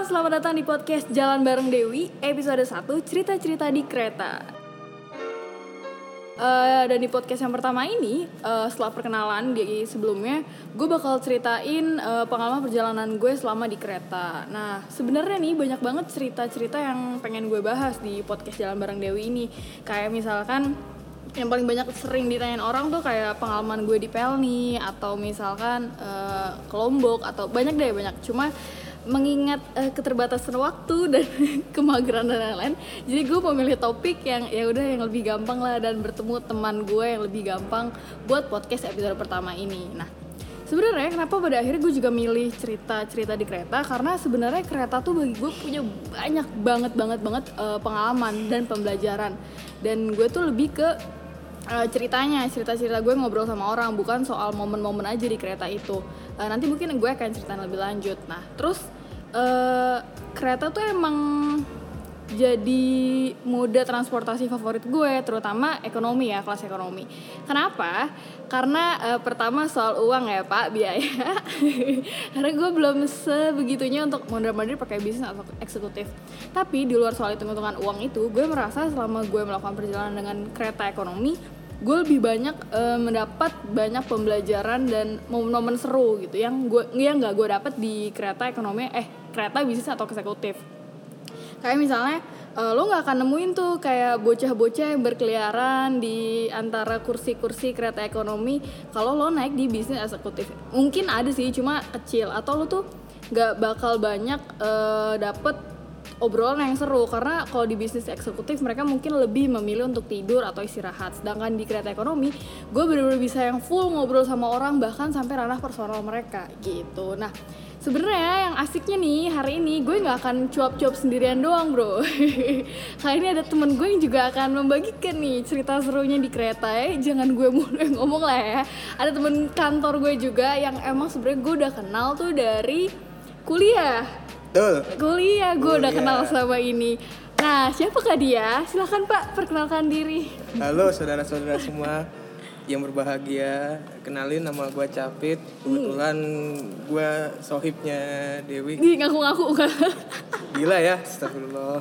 selamat datang di podcast Jalan Bareng Dewi Episode 1, cerita-cerita di kereta. Eh, Dan di podcast yang pertama ini, eh, setelah perkenalan di sebelumnya Gue bakal ceritain eh, pengalaman perjalanan gue selama di kereta. Nah, sebenarnya nih banyak banget cerita-cerita yang pengen gue bahas di podcast Jalan Bareng Dewi ini. Kayak misalkan yang paling banyak sering ditanyain orang tuh kayak pengalaman gue di Pelni atau misalkan eh, ke Lombok atau banyak deh banyak. Cuma mengingat eh, keterbatasan waktu dan kemageran dan lain-lain. Jadi gue memilih topik yang ya udah yang lebih gampang lah dan bertemu teman gue yang lebih gampang buat podcast episode pertama ini. Nah sebenarnya kenapa pada akhirnya gue juga milih cerita-cerita di kereta? Karena sebenarnya kereta tuh bagi gue punya banyak banget banget banget eh, pengalaman dan pembelajaran. Dan gue tuh lebih ke eh, ceritanya cerita-cerita gue ngobrol sama orang bukan soal momen-momen aja di kereta itu. Eh, nanti mungkin gue akan ceritain lebih lanjut. Nah terus eh, kereta tuh emang jadi moda transportasi favorit gue terutama ekonomi ya kelas ekonomi. Kenapa? Karena eh, pertama soal uang ya pak biaya. Karena gue belum sebegitunya untuk mondar-mandir pakai bisnis atau eksekutif. Tapi di luar soal hitung-hitungan uang itu gue merasa selama gue melakukan perjalanan dengan kereta ekonomi gue lebih banyak eh, mendapat banyak pembelajaran dan momen-momen seru gitu yang gue yang nggak gue dapet di kereta ekonomi eh kereta bisnis atau eksekutif kayak misalnya eh, lo nggak akan nemuin tuh kayak bocah-bocah yang berkeliaran di antara kursi-kursi kereta ekonomi kalau lo naik di bisnis eksekutif. Mungkin ada sih cuma kecil. Atau lo tuh nggak bakal banyak eh, dapet obrolan yang seru. Karena kalau di bisnis eksekutif mereka mungkin lebih memilih untuk tidur atau istirahat. Sedangkan di kereta ekonomi gue bener-bener bisa yang full ngobrol sama orang bahkan sampai ranah personal mereka gitu. Nah sebenarnya yang asiknya nih hari ini gue nggak akan cuap-cuap sendirian doang bro. Kali ini ada temen gue yang juga akan membagikan nih cerita serunya di kereta. Ya jangan gue mulu yang ngomong lah ya. Ada temen kantor gue juga yang emang sebenarnya gue udah kenal tuh dari kuliah Betul. kuliah gue udah Kuliah. kenal sama ini nah siapakah dia silahkan pak perkenalkan diri Halo saudara-saudara semua yang berbahagia. Kenalin nama gue Capit. Kebetulan gue sohibnya Dewi. Ih, ngaku-ngaku Gila ya, astagfirullah.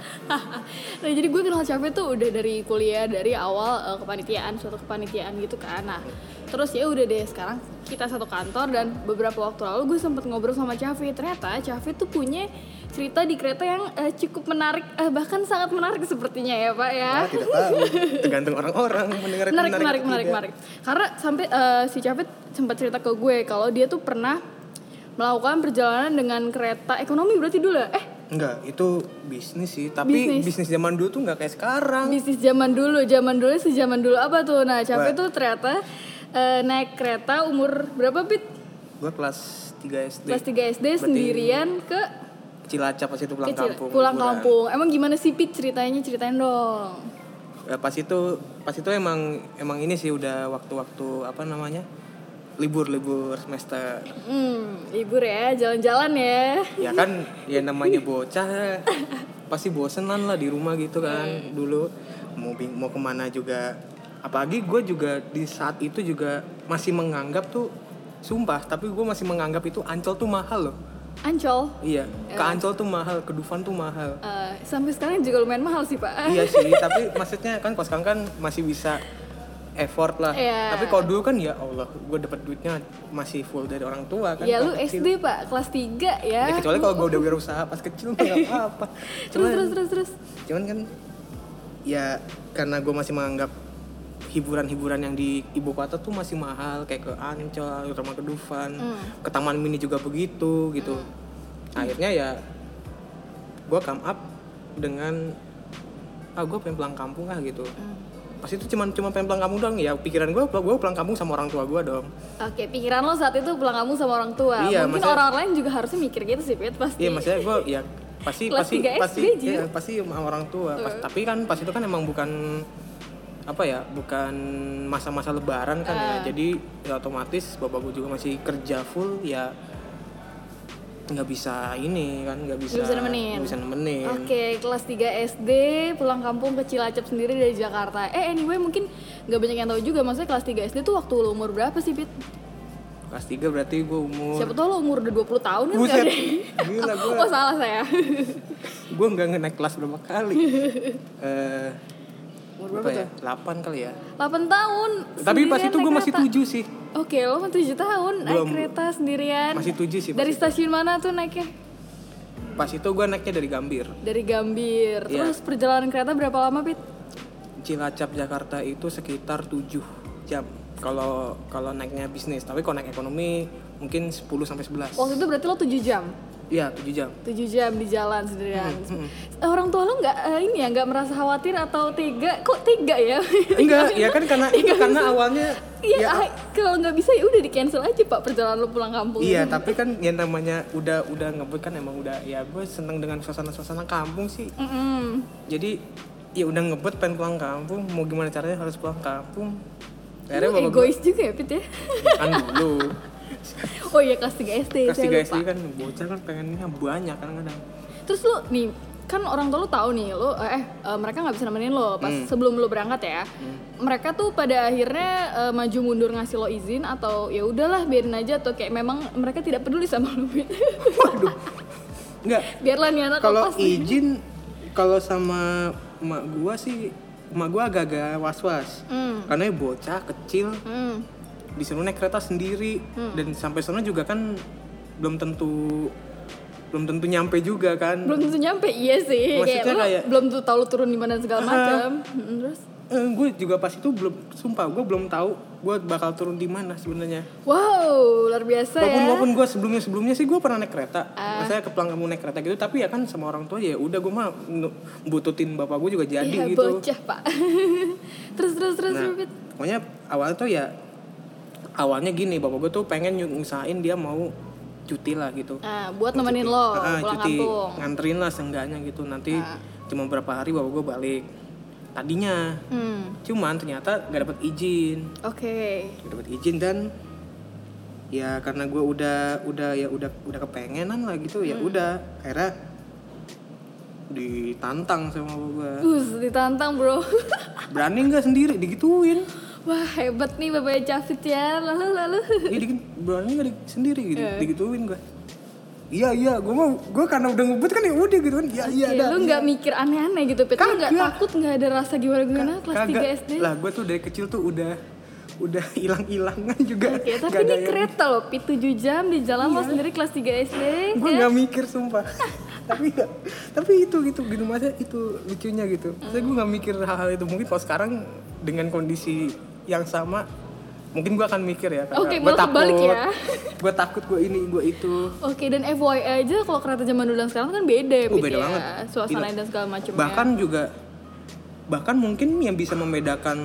nah jadi gue kenal Capek tuh udah dari kuliah dari awal eh, kepanitiaan suatu kepanitiaan gitu kan nah terus ya udah deh sekarang kita satu kantor dan beberapa waktu lalu gue sempet ngobrol sama Cafi ternyata Cafi tuh punya cerita di kereta yang eh, cukup menarik eh, bahkan sangat menarik sepertinya ya pak ya Ah, tidak tahu. Tergantung orang-orang mendengar menarik menarik menarik menarik karena sampai eh, si Cafi sempat cerita ke gue kalau dia tuh pernah melakukan perjalanan dengan kereta ekonomi berarti dulu ya eh Enggak, itu bisnis sih. Tapi Bisnis. bisnis, zaman dulu tuh nggak kayak sekarang. bisnis zaman dulu zaman dulu sih zaman dulu apa tuh nah capek tuh ternyata eh, naik kereta umur berapa bit Gue kelas 3 SD. kelas 3 SD sendirian ke Cilacap pas itu pulang kecil kampung. pulang liburan. kampung emang gimana sih pit ceritanya ceritain dong Ya, pas itu pas itu emang emang ini sih udah waktu-waktu apa namanya libur libur semester. Hmm libur ya jalan-jalan ya. Ya kan ya namanya bocah pasti bosenan lah di rumah gitu kan dulu. Mau bing- mau ke mana juga. Apalagi gue juga di saat itu juga masih menganggap tuh sumpah tapi gue masih menganggap itu ancol tuh mahal loh ancol. Iya ke ancol tuh mahal ke dufan tuh mahal. Eh, sampai sekarang juga lumayan mahal sih pak. Iya sih tapi maksudnya kan pas sekarang kan masih bisa effort lah. Iya. tapi kalau dulu kan ya Allah gue dapat duitnya masih full dari orang tua kan ya lu kecil. SD pak. Kelas 3 ya, Ya, kecuali kalau gue udah berusaha pas kecil nggak apa-apa. Terus cuman terus terus terus. cuman kan ya karena gue masih menganggap hiburan-hiburan yang di ibu kota tuh masih mahal kayak ke Ancol, terutama ke Dufan, Hmm. ke Taman Mini juga begitu gitu. Akhirnya ya gue come up dengan ah gue pengen pulang kampung ah gitu. Hmm. Pas itu cuman cuma pengen pulang kampung doang ya pikiran gue gue pulang kampung sama orang tua gue dong. Oke, pikiran lo saat itu pulang kamu sama orang tua. Iya, Mungkin maksudnya- orang lain juga harusnya mikir gitu sih, Pit, pasti. Iya maksudnya gue ya pasti pasti 3 SD, pasti ya, pasti sama orang tua. Pas- tapi kan pas itu kan emang bukan apa ya bukan masa-masa lebaran kan Ah. ya jadi ya otomatis bapak gue juga masih kerja full ya nggak bisa ini kan nggak bisa Nggak bisa nemenin. nggak bisa nemenin. Oke, kelas 3 SD pulang kampung ke Cilacap sendiri dari Jakarta. Eh, anyway mungkin nggak banyak yang tahu juga maksudnya kelas 3 SD tuh waktu lo umur berapa sih, Pit? kelas 3 berarti gue umur Siapa tau lo umur udah 20 tahun kan Buset. Gila, gua- Oh salah saya. gue nggak naik kelas berapa kali eh umur apa berapa ya tuh? 8 kali ya 8 tahun. tapi pas itu gue naik masih kereta. 7 sih Oke, lo mah 7 tahun naik Belum. kereta sendirian. masih 7 sih Dari itu. stasiun mana tuh naiknya? pas itu gue naiknya dari Gambir Dari Gambir. Iya. Terus perjalanan kereta berapa lama, Pit? Cilacap Jakarta itu sekitar 7 jam kalau kalau naiknya bisnis tapi kalau naik ekonomi mungkin 10 sampai 11 Waktu itu berarti lo 7 jam. Iya 7 jam 7 jam di jalan sendirian. Hmm, Orang tua lo nggak eh, ini ya nggak merasa khawatir atau tega? Kok tega ya? enggak ya kan karena itu karena awalnya Iya, ya, ah, kalau nggak bisa ya udah di cancel aja pak perjalanan lo pulang kampung. Iya, tapi kan yang namanya udah udah ngebut kan emang udah ya gue seneng dengan suasana-suasana kampung sih. Mm-mm. Jadi ya udah ngebut pengen pulang kampung, mau gimana caranya harus pulang kampung. Akhirnya gue egois juga ya Pit ya? kan dulu oh iya kelas 3 SD kelas saya 3 lupa. SD kan bocah kan pengennya banyak kan kadang. Terus lo nih kan orang tua lo tahu nih lo eh, eh, mereka nggak bisa nemenin lo pas Hmm. sebelum lo berangkat ya. Mereka tuh pada akhirnya eh, maju mundur ngasih lo izin atau ya udahlah biarin aja atau kayak memang mereka tidak peduli sama lo. Pit. Waduh. Enggak, Biarlah nih anak kalau izin kalau sama emak gua sih emak gua agak-agak was-was. Hmm. Karena bocah kecil Hmm. Disuruh naik kereta sendiri dan sampai sana juga kan belum tentu belum tentu nyampe juga kan Belum tentu nyampe iya sih. Maksudnya kayak kayak- belum tuh tahu lo turun di mana segala Ah. macam. Mm, Terus gue juga pas itu belum sumpah gue belum tahu gue bakal turun di mana sebenarnya wow luar biasa walaupun ya. walaupun gue sebelumnya sebelumnya sih gue pernah naik kereta Ah. saya ke kamu naik kereta gitu tapi ya kan sama orang tua ya udah gue mah bututin bapak gue juga jadi Iya, gitu bocah pak. terus terus terus nah pokoknya awalnya tuh ya awalnya gini bapak gue tuh pengen nyusahin dia mau cuti lah gitu. Nah, buat nemenin lo Ah, pulang cuti. kampung. nganterin lah seenggaknya gitu. Nanti Ah. cuma berapa hari bapak gue balik. Tadinya Hmm, cuman ternyata gak dapet izin. Oke. Gak dapet izin dan ya karena gue udah udah ya udah udah kepengenan lah gitu Hmm. ya udah. Akhirnya ditantang sama gue. Bus ditantang bro. berani nggak sendiri? Digituin Wah hebat nih bapaknya Cavit ya. Lalu lalu. Iya dikit berani nggak di- sendiri gitu Eh. digituin gue iya iya gue mau gue karena udah ngebut kan ya udah gitu kan iya iya Ya, dah, lu iya. nggak mikir aneh-aneh gitu, Pit. Lu nggak takut nggak ada rasa gimana-gimana kelas Kagak. 3 SD? lah gue tuh dari kecil tuh udah udah hilang-hilangan juga Oke, tapi Nggak ada ini yang- kereta loh, Pit 7 jam di jalan lo sendiri kelas 3 SD. gue ya? nggak mikir sumpah tapi nggak- tapi itu gitu gitu masa itu lucunya gitu saya gue nggak mikir hal-hal itu mungkin kalau sekarang dengan kondisi yang sama mungkin gue akan mikir ya Oke, gue malah kebalik ya. gue takut gue ini gue itu Oke, dan FYI aja kalau kereta zaman dulu dan sekarang kan beda ya, Oh, beda ya. banget. Suasana dan segala macamnya. bahkan juga bahkan mungkin yang bisa membedakan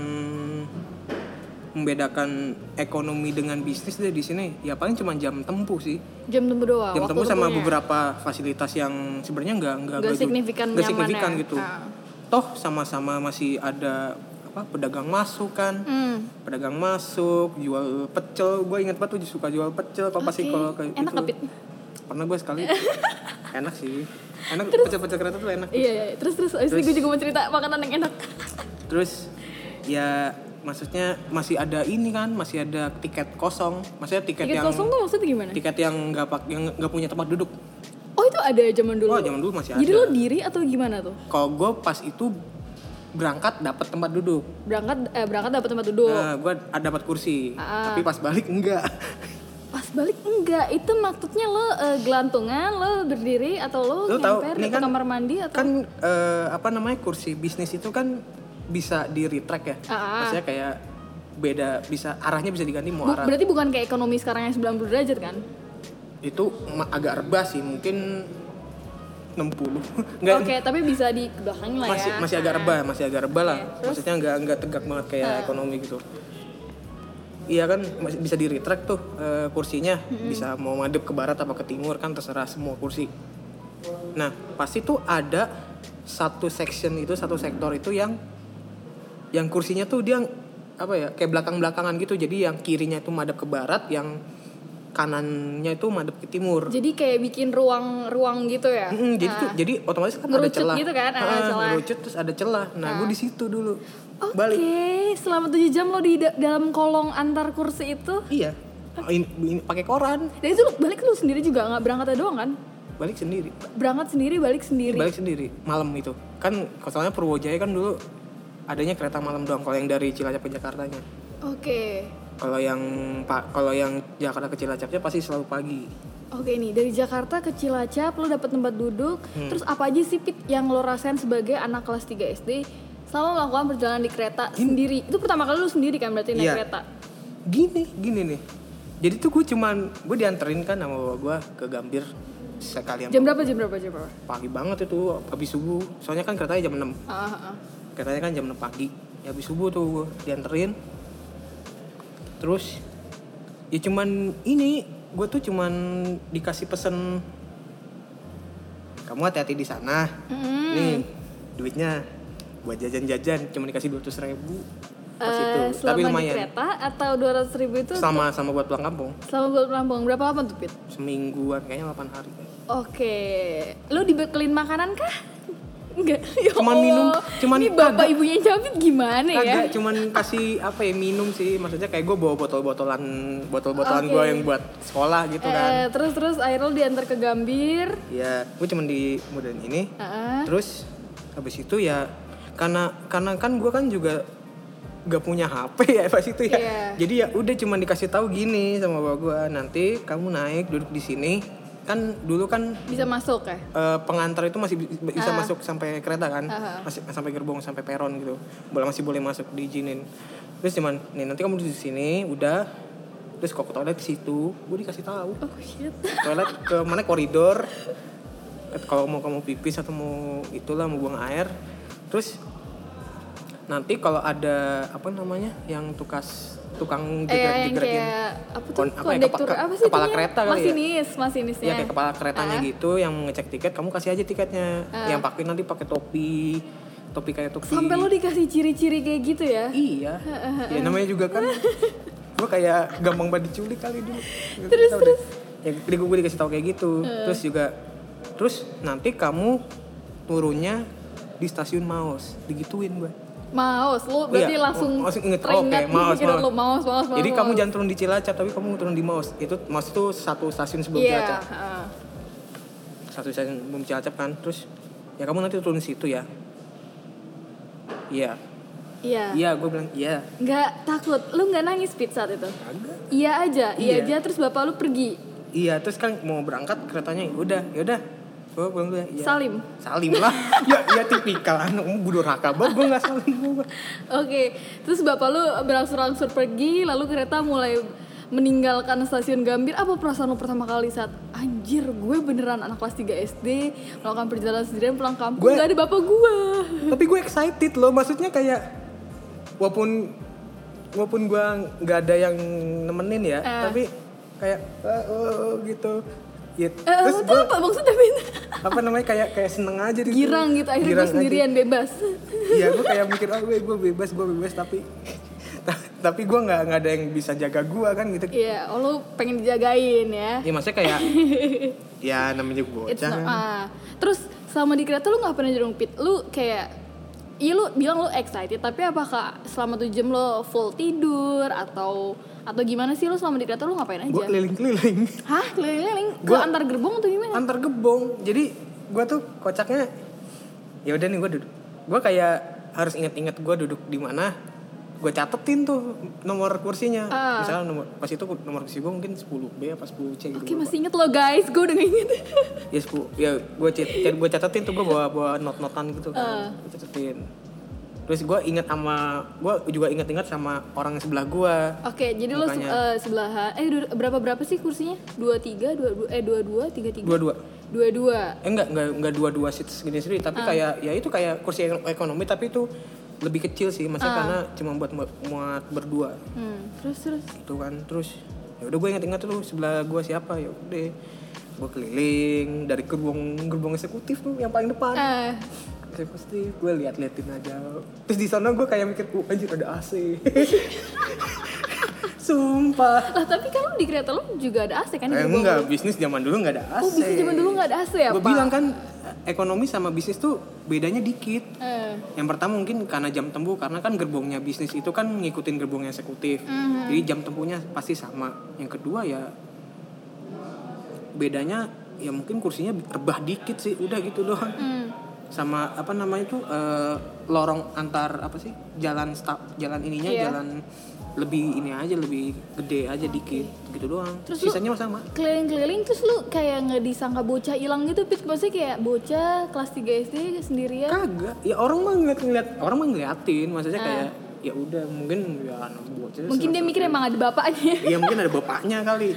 membedakan ekonomi dengan bisnis deh di sini ya paling cuma jam tempuh sih jam tempuh doang. jam tempuh sama beberapa fasilitas yang sebenarnya nggak nggak signifikan nggak signifikan ya. gitu Ah. toh sama-sama masih ada apa pedagang masuk kan Hmm. pedagang masuk jual pecel gue inget banget tuh suka jual pecel pasti Oke. kalau kayak Enak gitu. Pit? pernah gue sekali enak sih enak pecel-pecel kereta tuh enak Iya, iya. Terus terus abis gue juga mau cerita makanan yang enak. terus ya maksudnya masih ada ini kan masih ada tiket kosong maksudnya tiket, Tiket yang kosong tuh maksudnya gimana? tiket yang nggak pak yang nggak punya tempat duduk Oh itu ada zaman dulu. oh zaman dulu masih ada Jadi lo diri atau gimana tuh? kalau gue pas itu berangkat dapat tempat duduk Berangkat eh berangkat dapat tempat duduk. nah gue ada dapat kursi Ah. tapi pas balik enggak Pas balik enggak, itu maksudnya lo eh, gelantungan, lo berdiri atau lo, Lo nyamper ke kan- kamar mandi atau kan eh, apa namanya kursi bisnis itu kan bisa di retract ya Ah. maksudnya kayak beda bisa arahnya bisa diganti mau Bu- arah berarti bukan kayak ekonomi sekarang yang 90 derajat kan? itu agak rebah sih mungkin 60 enggak Oke, tapi bisa di belakang lah masih ya. masih agak Ah. rebah masih agak rebah lah. Oke, terus? maksudnya nggak nggak tegak banget kayak ekonomi gitu. Iya kan masih bisa di retract tuh eh, kursinya. Bisa mau madep ke barat apa ke timur kan terserah semua kursi. Nah pasti tuh ada satu section itu satu sektor itu yang yang kursinya tuh dia apa ya kayak belakang belakangan gitu. Jadi yang kirinya itu madep ke barat yang kanannya itu madep ke timur Jadi kayak bikin ruang-ruang gitu ya. Mm, jadi tuh jadi otomatis kan ada Ngerucut celah. gitu kan, ah, Ah, celah. ngerucut terus ada celah. Nah, gue di situ dulu. Oke, Balik. selama 7 jam lo di da- dalam kolong antar kursi itu. Iya. pakai koran Dan itu balik lu sendiri juga nggak berangkatnya doang kan? balik sendiri Berangkat sendiri, balik sendiri. balik sendiri malam itu kan soalnya Purwojaya kan dulu adanya kereta malam doang kalau yang dari Cilacap ke Jakartanya Oke. Kalau yang pak kalau yang Jakarta ke Cilacapnya pasti selalu pagi Oke nih dari Jakarta ke Cilacap lo dapet tempat duduk. Hmm. Terus apa aja sih Pit yang lo rasain sebagai anak kelas 3 SD selama melakukan perjalanan di kereta sendiri? Itu pertama kali lo sendiri kan berarti naik Iya. kereta? gini gini nih jadi tuh gue cuman gue dianterin kan sama bapak gue ke Gambir sekalian Jam berapa jam berapa jam berapa? pagi banget itu habis subuh soalnya kan keretanya jam 6 Ah, ah, ah. keretanya kan jam 6 pagi ya habis subuh tuh gue dianterin terus ya cuman ini gue tuh cuman dikasih pesen kamu hati-hati di sana. Mm. nih duitnya buat jajan-jajan cuma dikasih dua ribu. Pas Eh, itu tapi di lumayan. kereta atau 200 ribu itu sama sama buat pulang kampung. Selama buat pelampung berapa lama tuh Pit? semingguan kayaknya 8 hari. Oke, lo dibekelin makanan kah? Enggak. Ya Cuman Allah. minum, cuman Ini bapak kagak. ibunya Capit gimana ya? Kagak cuman kasih apa ya minum sih maksudnya kayak gue bawa botol-botolan botol-botolan Oke. gue yang buat sekolah gitu kan Eh, terus terus akhirnya lo diantar ke Gambir. ya gue cuman di modern ini Ah, terus habis itu ya karena karena kan gue kan juga gak punya HP ya pas itu ya Iya. jadi ya udah cuman dikasih tahu gini sama bapak gue nanti kamu naik duduk di sini kan dulu kan bisa masuk ya? eh, pengantar itu masih bi- bisa Ah. masuk sampai kereta kan. Ah. masih sampai gerbong sampai peron gitu. Boleh masih boleh masuk diizinin. Terus cuman nih nanti kamu di sini udah. Terus kok ke toilet di situ? Gue dikasih tahu. Oh shit. toilet ke mana? Koridor. Kalau mau kamu pipis atau mau itulah mau buang air. Terus nanti kalau ada apa namanya yang tukas tukang Eh, gitu. kayak apa tuh Kon- apa ya, kondektur kepa- ke- apa sih kepala itunya? kereta kali ya? masinis masinisnya Ya kayak kepala keretanya Ah. gitu yang ngecek tiket kamu kasih aja tiketnya. Yang pakai nanti pakai topi, topi kayak topi. sampai lo dikasih ciri-ciri kayak gitu ya Iya. ya namanya juga kan gue kayak gampang banget diculik kali dulu. Terus, deh. Ya jadi gue dikasih tahu kayak gitu. Terus juga terus nanti kamu turunnya di stasiun Maus, digituin gue. Maus, lo berarti Iya, langsung langsung inget. teringat Oke, Maus, Maus. lo maus, maus, maus. Jadi kamu maus. jangan turun di Cilacap tapi kamu turun di Maus. Itu Maus itu satu stasiun sebelum Iya, Cilacap. ah. satu stasiun sebelum Cilacap kan. Terus ya kamu nanti turun di situ ya. Iya. iya. Iya, gue bilang iya. Nggak takut, lo nggak nangis Pit saat itu? Kagak. Iya aja, iya, Iya. aja terus bapak lu pergi. Iya, terus kan mau berangkat keretanya udah, ya udah. Gue bilang dulu ya. Salim. Salim lah. ya, ya tipikal gue durhaka banget gue nggak salim gue. Oke, terus bapak lu berangsur-angsur pergi, lalu kereta mulai meninggalkan stasiun Gambir. Apa perasaan lu pertama kali saat anjir gue beneran anak kelas 3 SD melakukan perjalanan sendirian pulang kampung Gue- gak ada bapak gue. Tapi gue excited loh, maksudnya kayak walaupun walaupun gue nggak ada yang nemenin ya, Eh. tapi kayak "Ah, oh, oh," gitu. Ya, Eh, terus itu gue apa maksudnya Bin? apa namanya kayak kayak seneng aja gitu. Girang gitu, akhirnya gue Girang aja. sendirian bebas. Iya, gue kayak mikir oh gue gue bebas, gue bebas tapi tapi gue nggak nggak ada yang bisa jaga gue kan gitu. Iya, oh, lu pengen dijagain ya. Ya maksudnya kayak ya namanya It's bocah. not- kan. ah. Terus selama di kereta lu nggak pernah jerumpit? Lu kayak Iya lu bilang lu excited, tapi apakah selama tuh jam lo full tidur atau atau gimana sih lu selama di kereta lu ngapain Gue aja? keliling-keliling Hah, keliling-keliling ke Gua- antar gerbong atau gimana? antar gebong. Jadi gue tuh kocaknya ya udah nih gue duduk. Gue kayak harus inget-inget gue duduk di mana. Gue catetin tuh nomor kursinya. Ah. Misalnya nomor pas itu nomor kursi gue mungkin 10B apa 10C gitu. Oke masih inget lo guys, gue udah inget. ya 10 ya gue gue catetin tuh gue bawa bawa not notan gitu Ah. kan gue catetin terus gue inget sama gue juga inget-inget sama orang sebelah gue Oke, jadi lo se- Mukanya. eh. Eh berapa berapa sih kursinya? Dua tiga, dua dua eh dua dua tiga tiga. dua-dua Dua dua. eh enggak enggak enggak dua-dua seats gini sendiri tapi Ah. kayak ya itu kayak kursi ek- ekonomi tapi itu lebih kecil sih maksudnya Ah. karena cuma buat muat berdua Hmm, terus terus. gitu kan terus ya udah gue inget-inget tuh sebelah gue siapa ya udah gue keliling dari gerbong gerbong eksekutif tuh yang paling depan Eh, eksekutif gue liat-liatin aja. Terus di sana gue kayak mikir uh, anjir ada AC sumpah. Lah tapi kan di kereta lu juga ada AC kan? Di eh, enggak bisnis zaman dulu nggak ada AC Oh bisnis zaman dulu nggak ada AC ya gue bilang kan ekonomi sama bisnis tuh bedanya dikit. Eh, yang pertama mungkin karena jam tempuh karena kan gerbongnya bisnis itu kan ngikutin gerbongnya eksekutif. Mhm. jadi jam tempuhnya pasti sama. Yang kedua ya bedanya ya mungkin kursinya rebah dikit sih udah gitu doang hmm. Sama apa namanya tuh eh, lorong antar apa sih jalan stop jalan ininya Iya. jalan lebih ini aja lebih gede aja dikit gitu doang. Terus lu- sisanya sama. Keliling-keliling terus lu kayak nggak disangka bocah hilang gitu Pit? Maksudnya kayak bocah kelas 3 SD sendirian? Kagak. Ya orang mah ngeliat ngeliat orang mah ngeliatin. Maksudnya Ah. kayak ya udah mungkin ya anak bocah Mungkin dia mikir emang ada bapaknya. Iya mungkin ada bapaknya kali.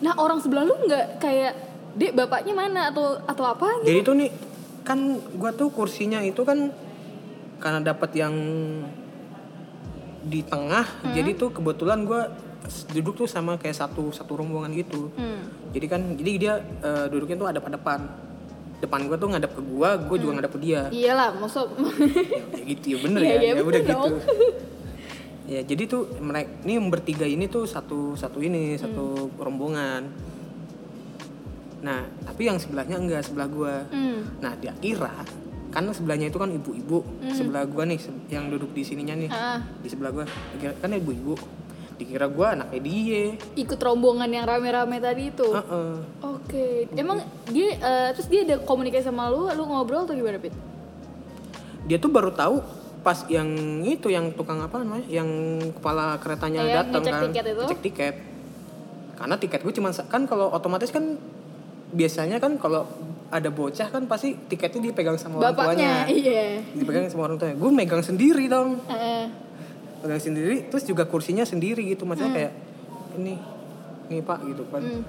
Nah orang sebelah lu nggak kayak Dek bapaknya mana? Atau atau apa gitu? Jadi tuh nih kan gua tuh kursinya itu kan karena dapat yang di tengah, Hmm. jadi tuh kebetulan gua s- duduk tuh sama kayak satu satu rombongan gitu. hmm. Jadi kan jadi dia eh, duduknya tuh ada depan. Depan gua tuh ngadap ke gua, gua juga ngadap ke dia. Iyalah maksud ya, ya gitu ya bener Iya, ya, iya, ya udah gitu. ya jadi tuh mereka ini yang bertiga ini tuh satu satu ini satu rombongan. Nah tapi yang sebelahnya enggak sebelah gua. hmm. Nah dia kira karena sebelahnya itu kan ibu-ibu. Sebelah gua nih yang duduk di sininya nih. Ah, di sebelah gua. Dikira, kan ibu-ibu. Dikira gua anaknya dia. Ikut rombongan yang rame-rame tadi itu? Heeh. Oke, emang dia eh, terus dia ada komunikasi sama lu, lu ngobrol atau gimana Pit? dia tuh baru tahu pas yang itu yang tukang apa namanya yang kepala keretanya Iya, datang kan. tiket itu. ngecek tiket. Karena tiket gue cuma kan kalau otomatis kan biasanya kan kalau ada bocah kan pasti tiketnya dipegang sama orang tuanya Bapaknya, iya. dipegang sama orang tuanya gue megang sendiri dong Heeh. pegang sendiri terus juga kursinya sendiri gitu maksudnya kayak ini ini pak gitu kan Hmm.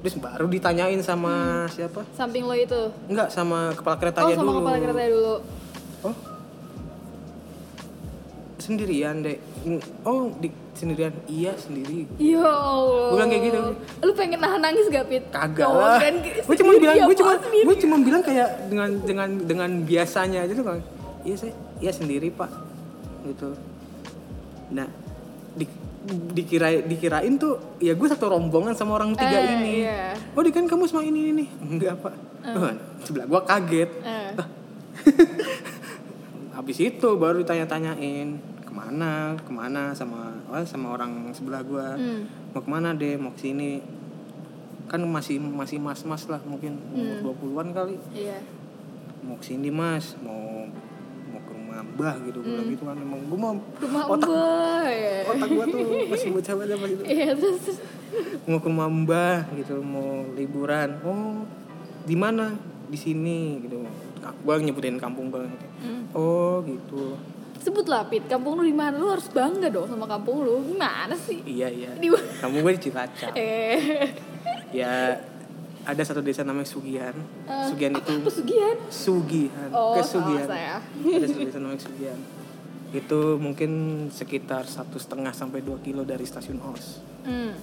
terus baru ditanyain sama siapa Samping lo itu. enggak sama kepala Oh, keretanya sama dulu kepala kereta dulu. Sendirian deh oh di sendirian. Iya sendiri. Ya Allah. Gua bilang kayak gitu. Lu pengen nahan nangis gak, Pit? kagak Oh, lah. kan, gue cuma bilang gue cuma gue cuma bilang kayak dengan dengan dengan biasanya aja tuh kan iya saya iya sendiri pak. Gitu. Nah di, dikira dikirain tuh ya gue satu rombongan sama orang tiga Eh, ini. iya. oh di kan kamu sama ini ini enggak pak. Wah, sebelah gue kaget. Eh. habis itu baru ditanya-tanyain ke mana ke mana sama oh, sama orang sebelah gue Hmm. mau ke mana deh mau ke sini kan masih masih mas mas lah mungkin Hmm. umur 20-an kali Iya. mau ke sini mas mau mau ke rumah mbah gitu bilang gitu kan emang gue mau Hmm. Rumah otak Mbak. ya. otak gue tuh masih bocah banget pas itu Iya, terus mau ke rumah mbah gitu mau liburan oh di mana di sini gitu gue nyebutin kampung gue Hmm. oh gitu Sebut lah, Pit. Kampung lu di mana? Lu harus bangga dong sama kampung lu. Gimana sih? iya iya Di kampung gue di Cilacap Eh. ya ada satu desa namanya Sugihan Eh, Sugihan itu Apa Sugihan? Sugihan Oh, Kesugihan salah saya. ada satu desa namanya Sugihan itu mungkin sekitar satu setengah sampai 2 kilo dari stasiun Os Hmm.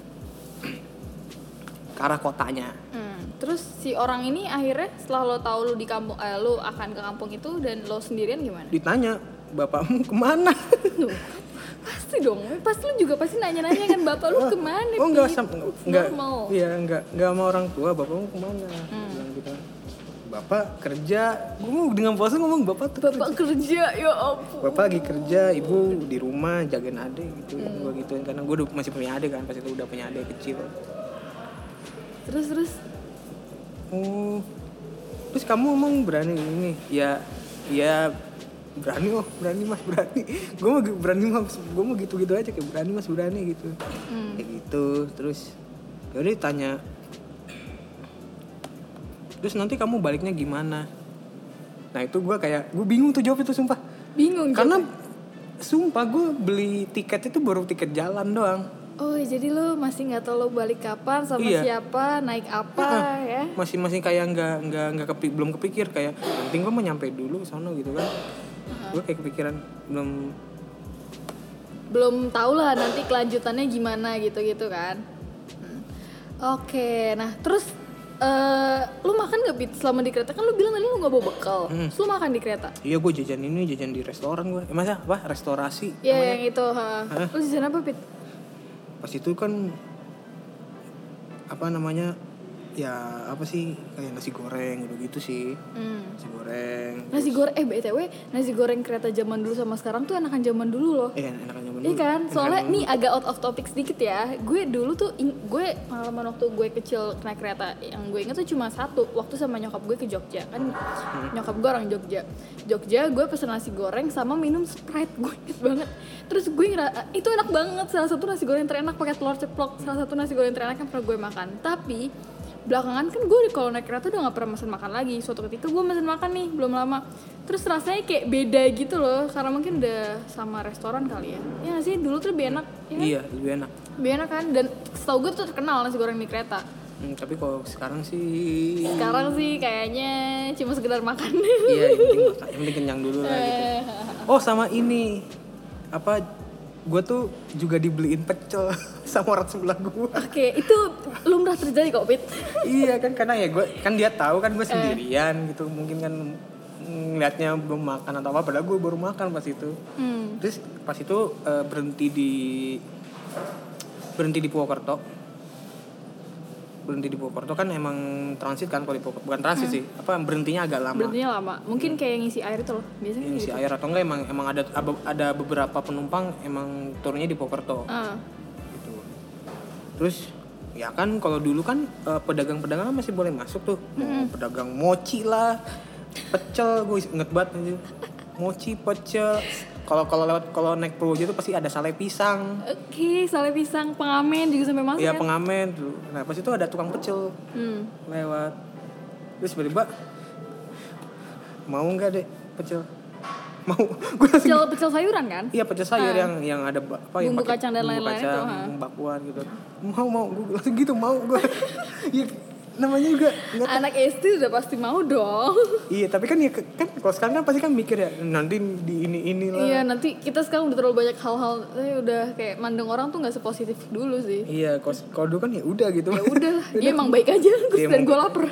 ke arah kotanya Hmm. Terus si orang ini akhirnya setelah lo tahu lu di kampung, eh, lu akan ke kampung itu dan lo sendirian gimana? ditanya bapakmu ke mana pasti dong, pasti lu juga pasti nanya-nanya kan bapak lu ke mana? oh enggak Pit? sam It's enggak normal. iya enggak enggak sama orang tua bapakmu ke mana Hmm. bilang gitu bapak kerja gue mau dengan puasa ngomong bapak tuh Bapak kerja ya ampun. bapak lagi kerja ibu di rumah jagain adik gitu Hmm. gue gituin karena gue masih punya adik kan pas itu udah punya adik kecil Terus terus oh terus kamu emang berani ini ya ya berani oh berani mas berani. Gue mau berani mas. Gue mau gitu gitu aja kayak berani mas berani gitu. Hmm. kayak gitu terus ya udah ditanya. Terus nanti kamu baliknya gimana? Nah itu gue kayak gue bingung tuh jawab itu sumpah. Bingung karena sumpah gue beli tiket itu baru tiket jalan doang. Oh jadi lu masih nggak tahu lu balik kapan sama Iya. siapa naik apa ya? masih masih kayak nggak nggak nggak kepi, belum kepikir kayak penting gue mau nyampe dulu sono gitu kan gue kayak kepikiran belum Belum tahu lah nanti kelanjutannya gimana gitu-gitu kan. Hmm. Oke, nah terus eh lu makan gak Bit selama di kereta kan lu bilang tadi lu nggak bawa bekal. Hmm. Terus lu makan di kereta? iya gue jajan ini jajan di restoran gue eh, masa apa restorasi Iya yang itu. Ha. Lu jajan apa Bit? pas itu kan apa namanya ya apa sih kayak nasi goreng gitu gitu sih Hmm. nasi goreng Nasi goreng eh BTW nasi goreng kereta zaman dulu sama sekarang tuh enakan zaman dulu loh. eh enakan zaman Iya dulu. kan, Enakan soalnya nih agak out of topic sedikit ya. Gue dulu tuh, gue pengalaman waktu gue kecil naik kereta, yang gue inget tuh cuma satu. Waktu sama nyokap gue ke Jogja kan, nyokap gue orang Jogja. Jogja gue pesen nasi goreng sama minum sprite, gue inget banget. Terus gue ngira itu enak banget, salah satu nasi goreng terenak pakai telur ceplok, salah satu nasi goreng terenak yang pernah gue makan. Tapi belakangan kan gue kalau naik kereta udah gak pernah mesen makan lagi. Suatu ketika gue mesen makan nih belum lama. Terus rasanya kayak beda gitu loh karena mungkin udah sama restoran kali ya. Ya nggak sih? Dulu tuh lebih enak ya kan? iya lebih enak. Lebih enak kan? Dan setahu gue tuh terkenal nasi goreng di kereta. Hmm, tapi kalau sekarang sih sekarang sih kayaknya cuma sekedar makan. Iya yang penting kenyang dulu lah gitu. Oh sama ini. Apa gue tuh juga dibeliin pecel sama orang sebelah gue oke itu lumrah terjadi kok Pit. Iya kan karena ya gue kan dia tahu kan gue sendirian gitu. Mungkin kan ngeliatnya belum makan atau apa padahal gue baru makan pas itu. Hmm. terus pas itu eh, berhenti di berhenti di Purwokerto berhenti di Purwokerto kan emang transit kan kalau di Purwokerto bukan transit sih apa berhentinya agak lama. Berhentinya lama. Mungkin kayak ngisi air itu loh biasanya ini kayak si gitu. air atau enggak emang emang ada ada beberapa penumpang emang turunnya di Purwokerto Ah. gitu. Terus ya kan kalau dulu kan eh, pedagang-pedagang masih boleh masuk tuh. Mau pedagang mochi lah pecel gue inget banget mochi pecel kalau kalau lewat kalau naik Purworejo tuh pasti ada sale pisang. Oke sale pisang pengamen juga sampai masuk Iya kan pengamen tuh. Nah pas itu ada tukang pecel hmm. lewat. Terus tiba-tiba mau nggak deh pecel? Mau. Gue langsung pecel pecel sayuran kan? Iya pecel sayur yang yang ada apa yang Bumbu pakai kacang dan bumbu lain-lain kacang, itu, ha. bakwan gitu. Mau mau. Gue langsung gitu mau. Gue. Iya namanya juga anak SD udah pasti mau dong Iya tapi kan ya kan kalau sekarang kan pasti kan mikir ya nanti di ini inilah. Iya nanti kita sekarang udah terlalu banyak hal-hal eh, udah kayak mandang orang tuh nggak sepositif dulu sih. Iya kalau dulu kan ya udah gitu. Ya udah lah, dia emang baik aja terus Dia dan gue lapar.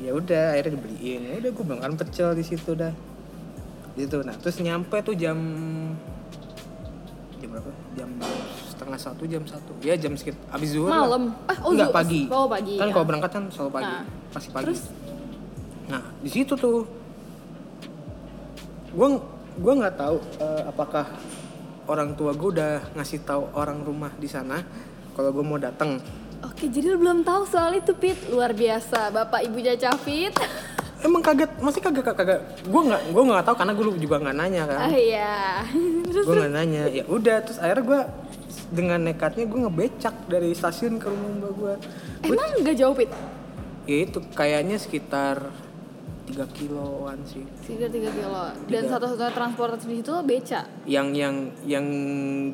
ya udah akhirnya dibeliin. Ya udah gue makan pecel di situ dah. Gitu nah terus nyampe tuh jam jam berapa? Jam setengah satu jam satu ya jam sekitar abis zuhur lah. Malam. Ah, oh, zuhur. pagi Oh, pagi, kan ya. kalau berangkat kan selalu pagi Nah, pasti pagi terus? nah di situ tuh gue gue nggak tahu eh, apakah orang tua gue udah ngasih tahu orang rumah di sana kalau gue mau datang Oke jadi lu belum tahu soal itu Pit luar biasa bapak ibunya Cavit. emang kaget masih kagak kagak, kagak. gue nggak gue nggak tahu karena gue juga nggak nanya kan ah iya. Terus gue nggak nanya ya udah terus akhirnya gue dengan nekatnya gue ngebecak dari stasiun ke rumah mbak gue emang nggak jauh Pit? ya itu kayaknya sekitar 3 kiloan sih Sekitar 3 kilo. Dan satu-satunya transportasi di situ beca. yang yang yang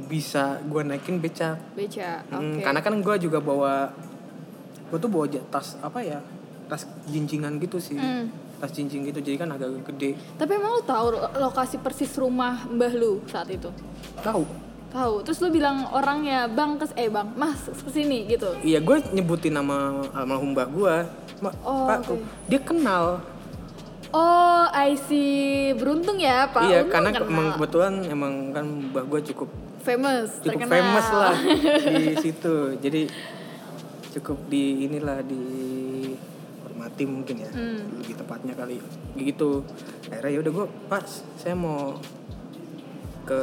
bisa gue naikin becak Beca. Oke. Hmm, karena kan gue juga bawa gue tuh bawa tas apa ya tas jincingan gitu sih Hmm. tas jinjing gitu jadi kan agak gede Tapi emang lu tahu lo- lokasi persis rumah mbah lu saat itu? tahu Tahu. Terus lu bilang orangnya bang kes eh bang mas ke sini gitu. iya gue nyebutin nama almarhum mbak gue Oh, pak oke. dia kenal Oh, I see. Beruntung ya, Pak. iya Untung karena kenal. emang kebetulan emang kan mbak gue cukup famous, cukup terkenal. famous lah di situ jadi cukup di inilah di hormati mungkin ya Hmm. lebih tepatnya kali gitu akhirnya ya udah gue pas saya mau ke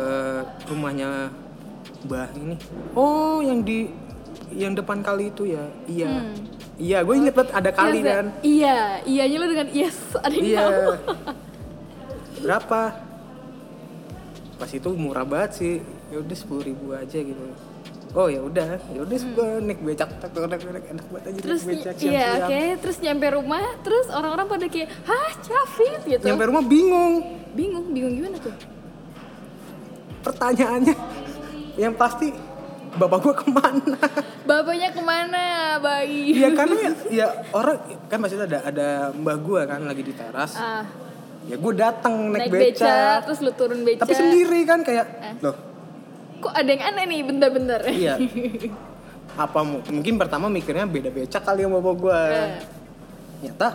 rumahnya mbah ini oh yang di yang depan kali itu ya iya Hmm. iya gue inget banget ada kali Yes, kan Iya, iyanya lu dengan yes, ada yang iya tahu. berapa pas itu murah banget sih ya udah sepuluh ribu aja gitu oh ya udah ya udah gue naik becak tak naik naik enak banget aja Hmm. Terus naik becak iya, oke, terus nyampe rumah, terus orang-orang pada kayak, "Hah, Cavit?" gitu. nyampe rumah bingung Bingung, bingung gimana tuh? Pertanyaannya yang pasti bapak gue ke mana Bapaknya ke mana, bayi? ya karena ya, ya orang kan pasti ada ada mbah gue kan lagi di teras Ah, ya gue datang naik, naik beca, becak terus lu turun beca. tapi sendiri kan kayak Eh. loh Kok ada yang aneh nih, bentar-bentar. iya apa mu- mungkin pertama mikirnya beda becak kali sama bapak gue Eh. nyata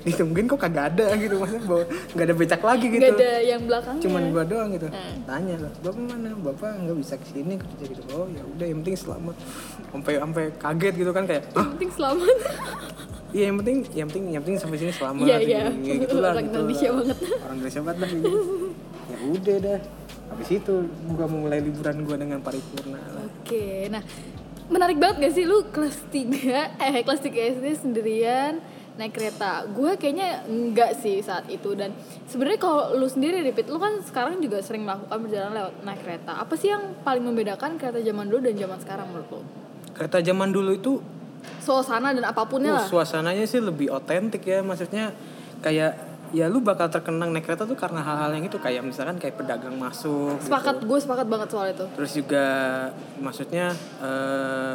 ditungguin kok kagak ada gitu maksudnya bawa nggak ada becak lagi gitu Gak ada yang belakangnya. cuman gua doang gitu Hmm. tanya lah bapak mana bapak nggak bisa ke sini kerja gitu oh ya udah yang penting selamat sampai sampai kaget gitu kan kayak Yang penting selamat. iya yang penting yang penting yang penting sampai sini selamat Iya, iya. ya, gitu lah Orang gitu Indonesia lah. banget. orang Indonesia banget dah gitu. ya udah dah habis itu gua mulai liburan gua dengan paripurna lah Oke, nah menarik banget gak sih lu kelas 3 eh kelas 3 SD sendirian naik kereta? Gue kayaknya enggak sih saat itu dan sebenarnya kalau lu sendiri repeat lu kan sekarang juga sering melakukan perjalanan lewat naik kereta. Apa sih yang paling membedakan kereta zaman dulu dan zaman sekarang menurut lu? kereta zaman dulu itu Suasana dan apapunnya Uh, lah. suasananya sih lebih otentik ya maksudnya kayak ya lu bakal terkenang naik kereta tuh karena hal-hal yang itu kayak misalkan kayak pedagang masuk gitu. Sepakat, gue sepakat banget soal itu. terus juga maksudnya eh,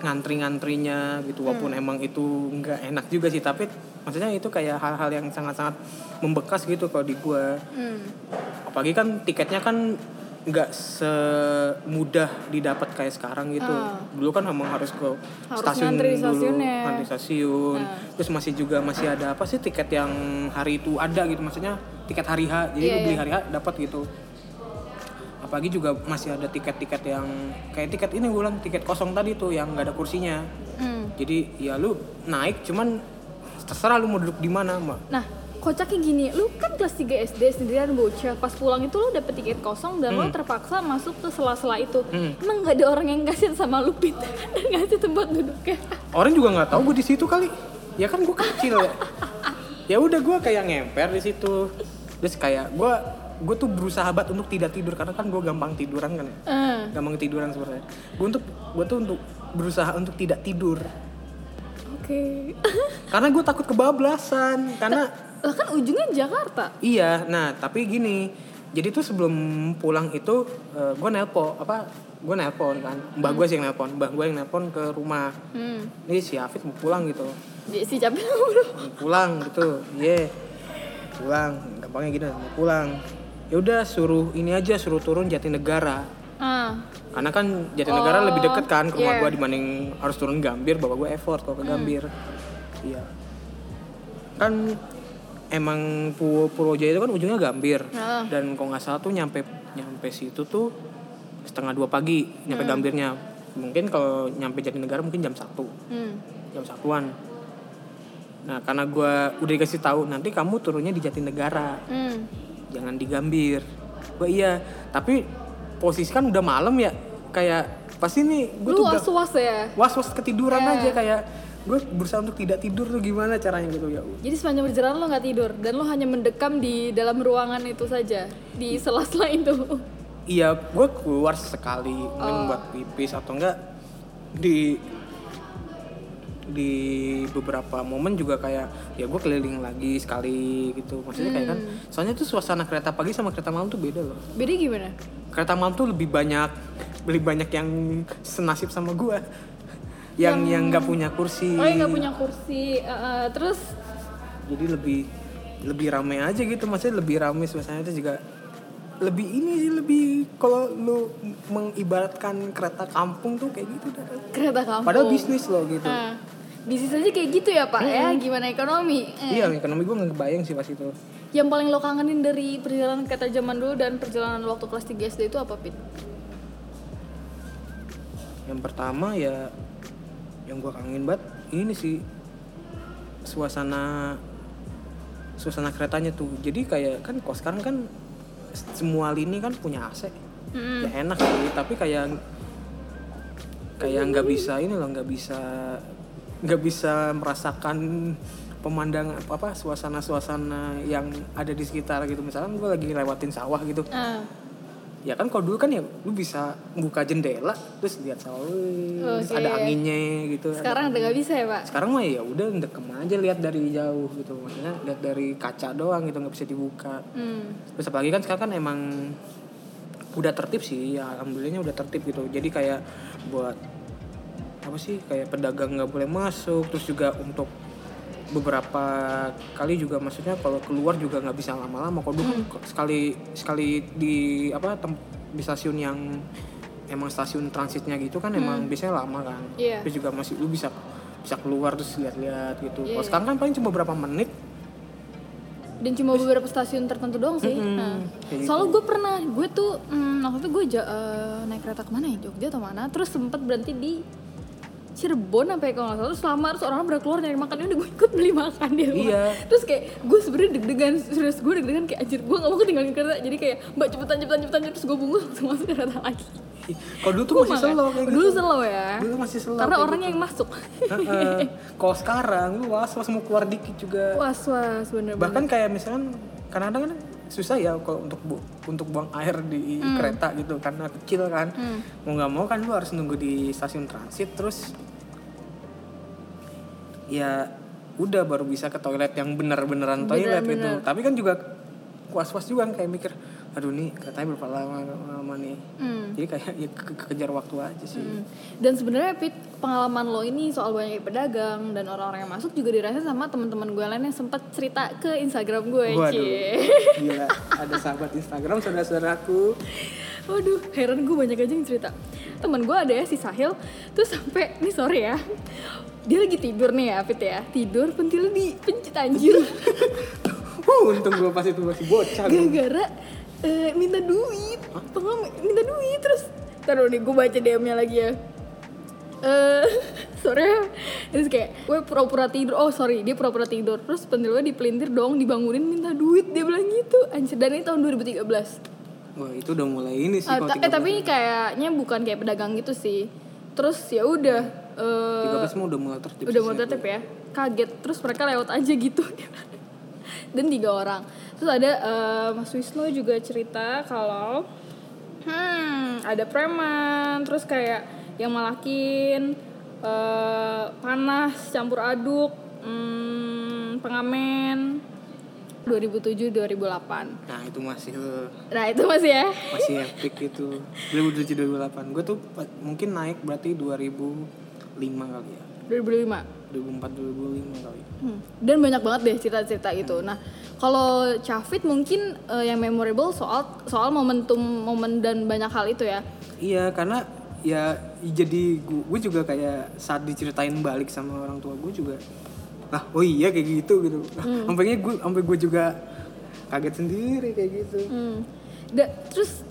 ngantri-ngantrinya gitu walaupun Hmm. emang itu nggak enak juga sih tapi maksudnya itu kayak hal-hal yang sangat-sangat membekas gitu kalau di gua Hmm. apalagi kan tiketnya kan nggak semudah didapat kayak sekarang gitu Ah. dulu kan emang harus ke Harus stasiun ngantri dulu ngantri stasiun Ah. terus masih juga masih ada apa sih tiket yang hari itu ada gitu maksudnya tiket hari H jadi Iya, lu beli iya. hari H dapat gitu apalagi juga masih ada tiket-tiket yang kayak tiket ini gue bilang tiket kosong tadi tuh yang nggak ada kursinya Hmm. jadi ya lu naik cuman terserah lu mau duduk di mana mbak Nah, kocaknya gini, lu kan kelas 3 SD sendirian bocah, pas pulang itu lu dapet tiket kosong dan lu terpaksa masuk ke sela-sela itu. Hmm. Emang gak ada orang yang kasihan sama lu Pit dan ngasih tempat duduknya. orang juga nggak tahu gue di situ kali ya kan gue kecil ya ya udah gue kayak ngemper di situ terus kayak gue gue tuh berusaha banget untuk tidak tidur karena kan gue gampang tiduran kan ya. Eh, gampang tiduran sebenarnya. Gue untuk gue tuh untuk berusaha untuk tidak tidur. Oke. karena gue takut kebablasan karena lah kan ujungnya Jakarta. iya nah tapi gini. Jadi tuh sebelum pulang itu gue nelpon apa gue nelpon kan. Mbak gue sih yang nelpon mbak gue yang nelpon ke rumah. Hmm. ini si Afid mau pulang gitu. Capek lu. mau pulang. Gitu iya. Pulang gampangnya gini mau pulang ya udah suruh ini aja suruh turun Jatinegara Ah, karena kan Jatinegara Oh, lebih deket kan ke rumah yeah. gua dibanding harus turun Gambir bapak gue effort kalau ke Gambir. Iya. Kan emang Pu- Purwojaya itu kan ujungnya Gambir. Ah. dan kalau nggak salah tuh nyampe nyampe situ tuh setengah dua pagi nyampe Gambirnya. Mungkin kalau nyampe Jatinegara mungkin jam satu. Hmm. jam satuan. Nah karena gua udah dikasih tahu nanti kamu turunnya di Jatinegara Hmm. Jangan di Gambir gue iya tapi posisi kan udah malam ya kayak pasti nih gue Lu tuh udah was-was ya. was was ketiduran Iya. aja kayak gue berusaha untuk tidak tidur tuh gimana caranya gitu ya Jadi sepanjang perjalanan lo nggak tidur dan lo hanya mendekam di dalam ruangan itu saja di sela-sela itu. iya gue keluar sekali Oh. buat pipis atau enggak di di beberapa momen juga kayak ya gue keliling lagi sekali gitu maksudnya kayak kan Hmm. soalnya tuh suasana kereta pagi sama kereta malam tuh beda loh Beda gimana? kereta malam tuh lebih banyak lebih banyak yang senasib sama gua yang yang nggak punya kursi Oh, yang nggak punya kursi. Eh, terus jadi lebih lebih ramai aja gitu maksudnya lebih ramai suasananya itu juga lebih ini sih lebih kalau lu mengibaratkan kereta kampung tuh kayak gitu dah. kereta kampung. padahal bisnis loh gitu Ah, bisnis aja kayak gitu ya pak. Ya gimana ekonomi? Eh, iya ekonomi gua nggak kebayang sih pas itu. Yang paling lo kangenin dari perjalanan kereta zaman dulu dan perjalanan waktu kelas 3 SD itu apa pit? Yang pertama ya yang gua kangenin banget ini sih suasana suasana keretanya tuh. Jadi kayak kan kok sekarang kan semua lini kan punya AC Mm-mm. ya enak sih tapi kayak kayak nggak bisa ini loh nggak bisa nggak bisa merasakan pemandangan apa, apa suasana suasana yang ada di sekitar gitu. Misalkan gue lagi lewatin sawah gitu. Ah, ya kan kalau dulu kan ya lu bisa buka jendela terus lihat sawah wih, terus Oke. ada anginnya gitu. Sekarang udah gak bisa ya pak? Sekarang mah ya udah dekem aja lihat dari jauh gitu. Maksudnya lihat dari kaca doang gitu nggak bisa dibuka. Hmm. terus apalagi kan sekarang kan emang udah tertib sih ya alhamdulillahnya udah tertib gitu. Jadi kayak buat apa sih kayak pedagang nggak boleh masuk terus juga untuk beberapa kali juga maksudnya kalau keluar juga nggak bisa lama-lama. Kalau dulu kan sekali sekali di apa tem- di stasiun yang emang stasiun transitnya gitu kan emang biasanya lama kan. Iya. terus juga masih lu bisa bisa keluar terus lihat-lihat gitu. Iya, kalau iya. sekarang kan paling cuma berapa menit. Dan cuma beberapa stasiun tertentu doang sih. Mm-mm, Nah, kayak soalnya gue pernah, gue tuh hmm, waktu itu gue ja- eh, naik kereta ke mana ya? Jogja atau mana, terus sempet berhenti di Cirebon sampai kalau nggak salah terus lama terus orang udah keluar nyari makan. Ya udah gue ikut beli makan di luar. Iya. terus kayak gue sebenarnya deg-degan serius gue deg-degan kayak anjir gue gak mau ketinggalan kereta. Jadi kayak mbak cepetan cepetan cepetan. Terus gue bungkus langsung masuk kereta lagi. Kalau dulu tuh Gua masih makan. slow kayak dulu gitu. slow ya. Dulu masih slow karena orangnya gitu. yang masuk. Kalau sekarang lu was was mau keluar dikit juga. Was was bener bener bahkan kayak misalkan kadang-kadang kan susah ya kalau untuk bu untuk buang air di Hmm. kereta gitu. Karena kecil kan. Mau nggak mau kan lu harus nunggu di stasiun transit terus ya udah baru bisa ke toilet yang bener-beneran toilet gitu Bener-bener. tapi kan juga was-was juga kan kayak mikir aduh nih katanya berapa lama, lama nih Hmm. jadi kayak ya ke- ke- kejar waktu aja sih Hmm. Dan sebenarnya Pit, pengalaman lo ini soal banyak pedagang dan orang-orang yang masuk juga dirasain sama teman-teman gue lain yang sempat cerita ke Instagram gue, Waduh, gila ada sahabat Instagram saudara-saudaraku Waduh, heran gue banyak aja yang cerita. Temen gue ada ya si Sahil, tuh sampai ini sore ya, dia lagi tidur nih ya, Pit ya, tidur pentilnya dipencet anjir, uh, untung gue pas itu masih bocah gara-gara eh, minta duit, Pengam- minta duit terus, taruh nih gue baca DM-nya lagi ya. Eh, sore ya. terus kayak gue pura-pura tidur. Oh sorry dia pura-pura tidur. Terus pentilnya dipelintir dong dibangunin minta duit. Dia bilang gitu anjir. Dan ini tahun 2013 Wah itu udah mulai ini sih kalau ta- eh tapi kayaknya bukan kayak pedagang gitu sih. Terus ya udah eh, 13 mah udah mulai tertib udah saya tertib ya. Kaget terus mereka lewat aja gitu. Dan tiga orang. Terus ada eh, Mas Wisnu juga cerita kalau hmm ada preman terus kayak yang malakin eh, panas campur aduk hmm, pengamen 2007 2008 Nah itu masih nah itu masih ya masih epic itu 2007 2008 gue tuh mungkin naik berarti 2005 kali ya 2005 2004 2005 kali Hmm. Dan banyak banget deh cerita-cerita itu. Nah, kalau Chavit mungkin eh, yang memorable soal soal momentum momen dan banyak hal itu ya. iya karena ya jadi gue, juga kayak saat diceritain balik sama orang tua gue juga ah oh iya kayak gitu gitu Hmm. sampainya gue sampai gue juga kaget sendiri kayak gitu Hmm. Da- terus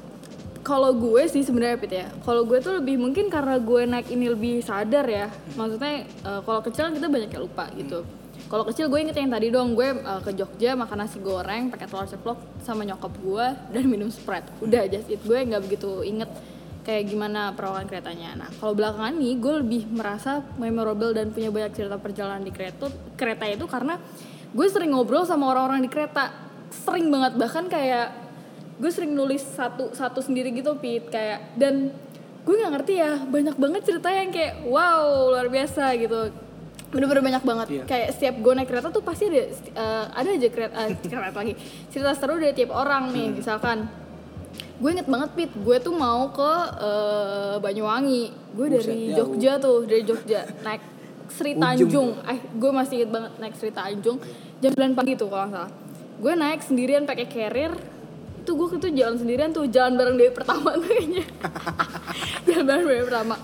kalau gue sih sebenarnya Pit ya. Kalau gue tuh lebih mungkin karena gue naik ini lebih sadar ya. Maksudnya eh, kalau kecil kan kita banyak yang lupa gitu. Kalau kecil gue inget yang tadi dong gue eh, ke Jogja makan nasi goreng pakai telur ceplok sama nyokap gue dan minum Sprite. Udah just it gue nggak begitu inget kayak gimana perawakan keretanya. Nah kalau belakangan nih gue lebih merasa memorable dan punya banyak cerita perjalanan di kereta kereta itu karena gue sering ngobrol sama orang-orang di kereta sering banget bahkan kayak gue sering nulis satu satu sendiri gitu Pit. Kayak dan gue nggak ngerti ya banyak banget cerita yang kayak wow luar biasa gitu. Bener-bener banyak banget. Iya. kayak setiap gue naik kereta tuh pasti ada eh, ada aja kereta, eh, kereta lagi. Cerita seru dari tiap orang nih misalkan. Gue inget banget Pit gue tuh mau ke eh, Banyuwangi. Gue dari jauh. Jogja tuh dari Jogja. Naik Sri. Tanjung. Eh gue masih inget banget naik Sri Tanjung. Jam 9 pagi tuh kalau nggak salah. Gue naik sendirian pakai carrier itu gue tuh jalan sendirian tuh jalan bareng Dewi pertama tuh kayaknya jalan bareng Dewi pertama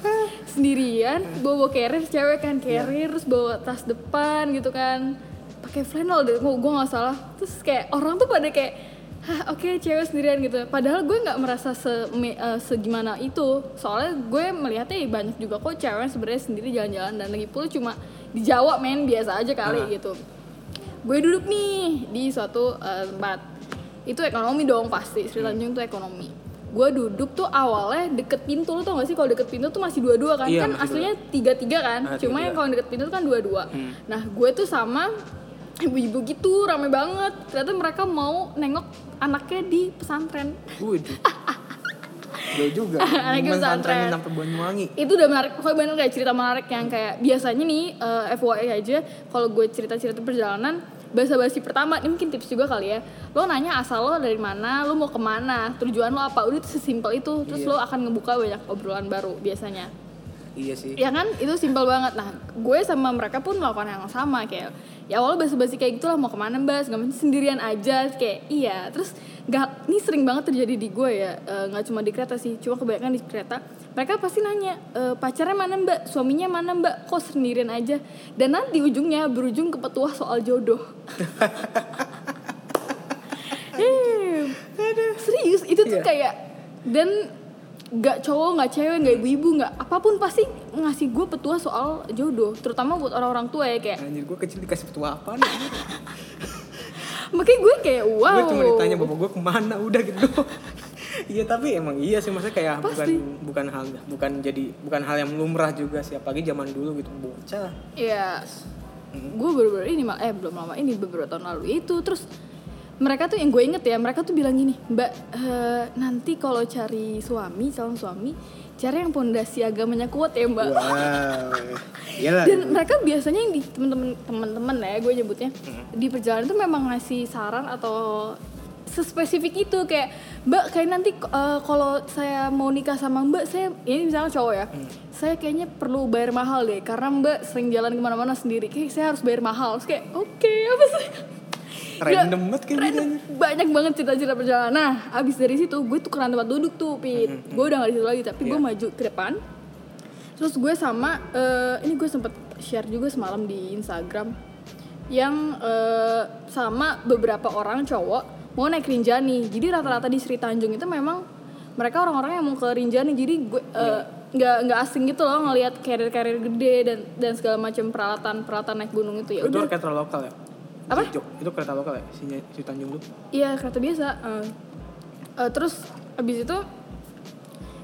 sendirian bawa, bawa carrier cewek kan carrier terus bawa tas depan gitu kan pakai flannel deh gue nggak salah terus kayak orang tuh pada kayak Hah, oke cewek sendirian gitu. Padahal gue nggak merasa se me- eh, segimana itu. Soalnya gue melihatnya ya banyak juga kok cewek sebenarnya sendiri jalan-jalan dan lagi pula cuma di Jawa main biasa aja kali Ah. gitu. Gue duduk nih di suatu eh, tempat. Itu ekonomi dong pasti. Sri Tanjung tuh ekonomi. Gue duduk tuh awalnya deket pintu lo tau gak sih kalau deket pintu tuh masih dua-dua kan? Iya, kan aslinya tiga-tiga kan? Ah, Cuma yang kalau deket pintu tuh kan dua-dua. Hmm. Nah gue tuh sama ibu-ibu gitu rame banget ternyata mereka mau nengok anaknya di pesantren. Jauh juga. Anaknya pesantren. Sampai Banyuwangi. itu udah menarik pokoknya bener kayak cerita menarik yang kayak biasanya nih eh, FYI aja kalau gue cerita-cerita perjalanan bahasa basi pertama ini mungkin tips juga kali ya lo nanya asal lo dari mana lo mau ke mana tujuan lo apa udah itu sesimpel itu terus Iya. lo akan ngebuka banyak obrolan baru biasanya Iya sih. ya kan itu simpel banget nah gue sama mereka pun melakukan yang sama kayak ya awalnya basa-basi kayak gitu lah mau ke mana mbak? Segala macam sendirian aja. Kayak iya. Terus nggak ini sering banget terjadi di gue ya. Eh, nggak cuma di kereta sih cuma kebanyakan di kereta. Mereka pasti nanya "Eh, pacarnya mana mbak? Suaminya mana mbak? Kok sendirian aja? Dan nanti ujungnya berujung ke petuah soal jodoh. Eh, serius itu tuh Iya. kayak dan nggak cowok nggak cewek nggak ibu-ibu nggak apa pun pasti ngasih gue petua soal jodoh terutama buat orang-orang tua ya kayak Anjir gue kecil dikasih petua apa nih? makanya gue kayak wow Gue cuma ditanya bapak gue ke mana udah gitu. Iya tapi emang iya sih maksudnya kayak bukan Pasti. bukan hal bukan jadi bukan hal yang lumrah juga sih apalagi zaman dulu gitu bocah. Iya, gue baru-baru ini mal, eh belum lama ini beberapa tahun lalu itu terus mereka tuh yang gue inget ya mereka tuh bilang gini mbak eh, nanti kalau cari suami calon suami cari yang pondasi agamanya kuat ya mbak Wow. Iyalah. dan mereka biasanya yang di temen-temen teman-teman ya gue nyebutnya di perjalanan tuh memang ngasih saran atau sespesifik itu kayak mbak kayak nanti eh, kalau saya mau nikah sama mbak saya ini misalnya cowok ya saya kayaknya perlu bayar mahal deh karena mbak sering jalan ke mana-mana sendiri kayak saya harus bayar mahal Terus kayak oke apa sih Random banget kayak. Random. banyak banget cerita-cerita perjalanan. Nah abis dari situ gue tukeran tempat duduk tuh pit. Gue udah gak di situ lagi tapi gue Iya. maju ke depan. Terus gue sama eh, ini gue sempet share juga semalam di Instagram yang eh, sama beberapa orang cowok mau naik Rinjani. Jadi rata-rata di Sri Tanjung itu memang mereka orang-orang yang mau ke Rinjani. Jadi gue eh, nggak nggak asing gitu loh ngelihat carrier-carrier gede dan dan segala macam peralatan peralatan naik gunung itu. Ya Itu udah. lokal ya? Apa? Jog, itu kereta lokal ya? Si, si Tanjung tuh. Iya kereta biasa. Eh, eh, terus abis itu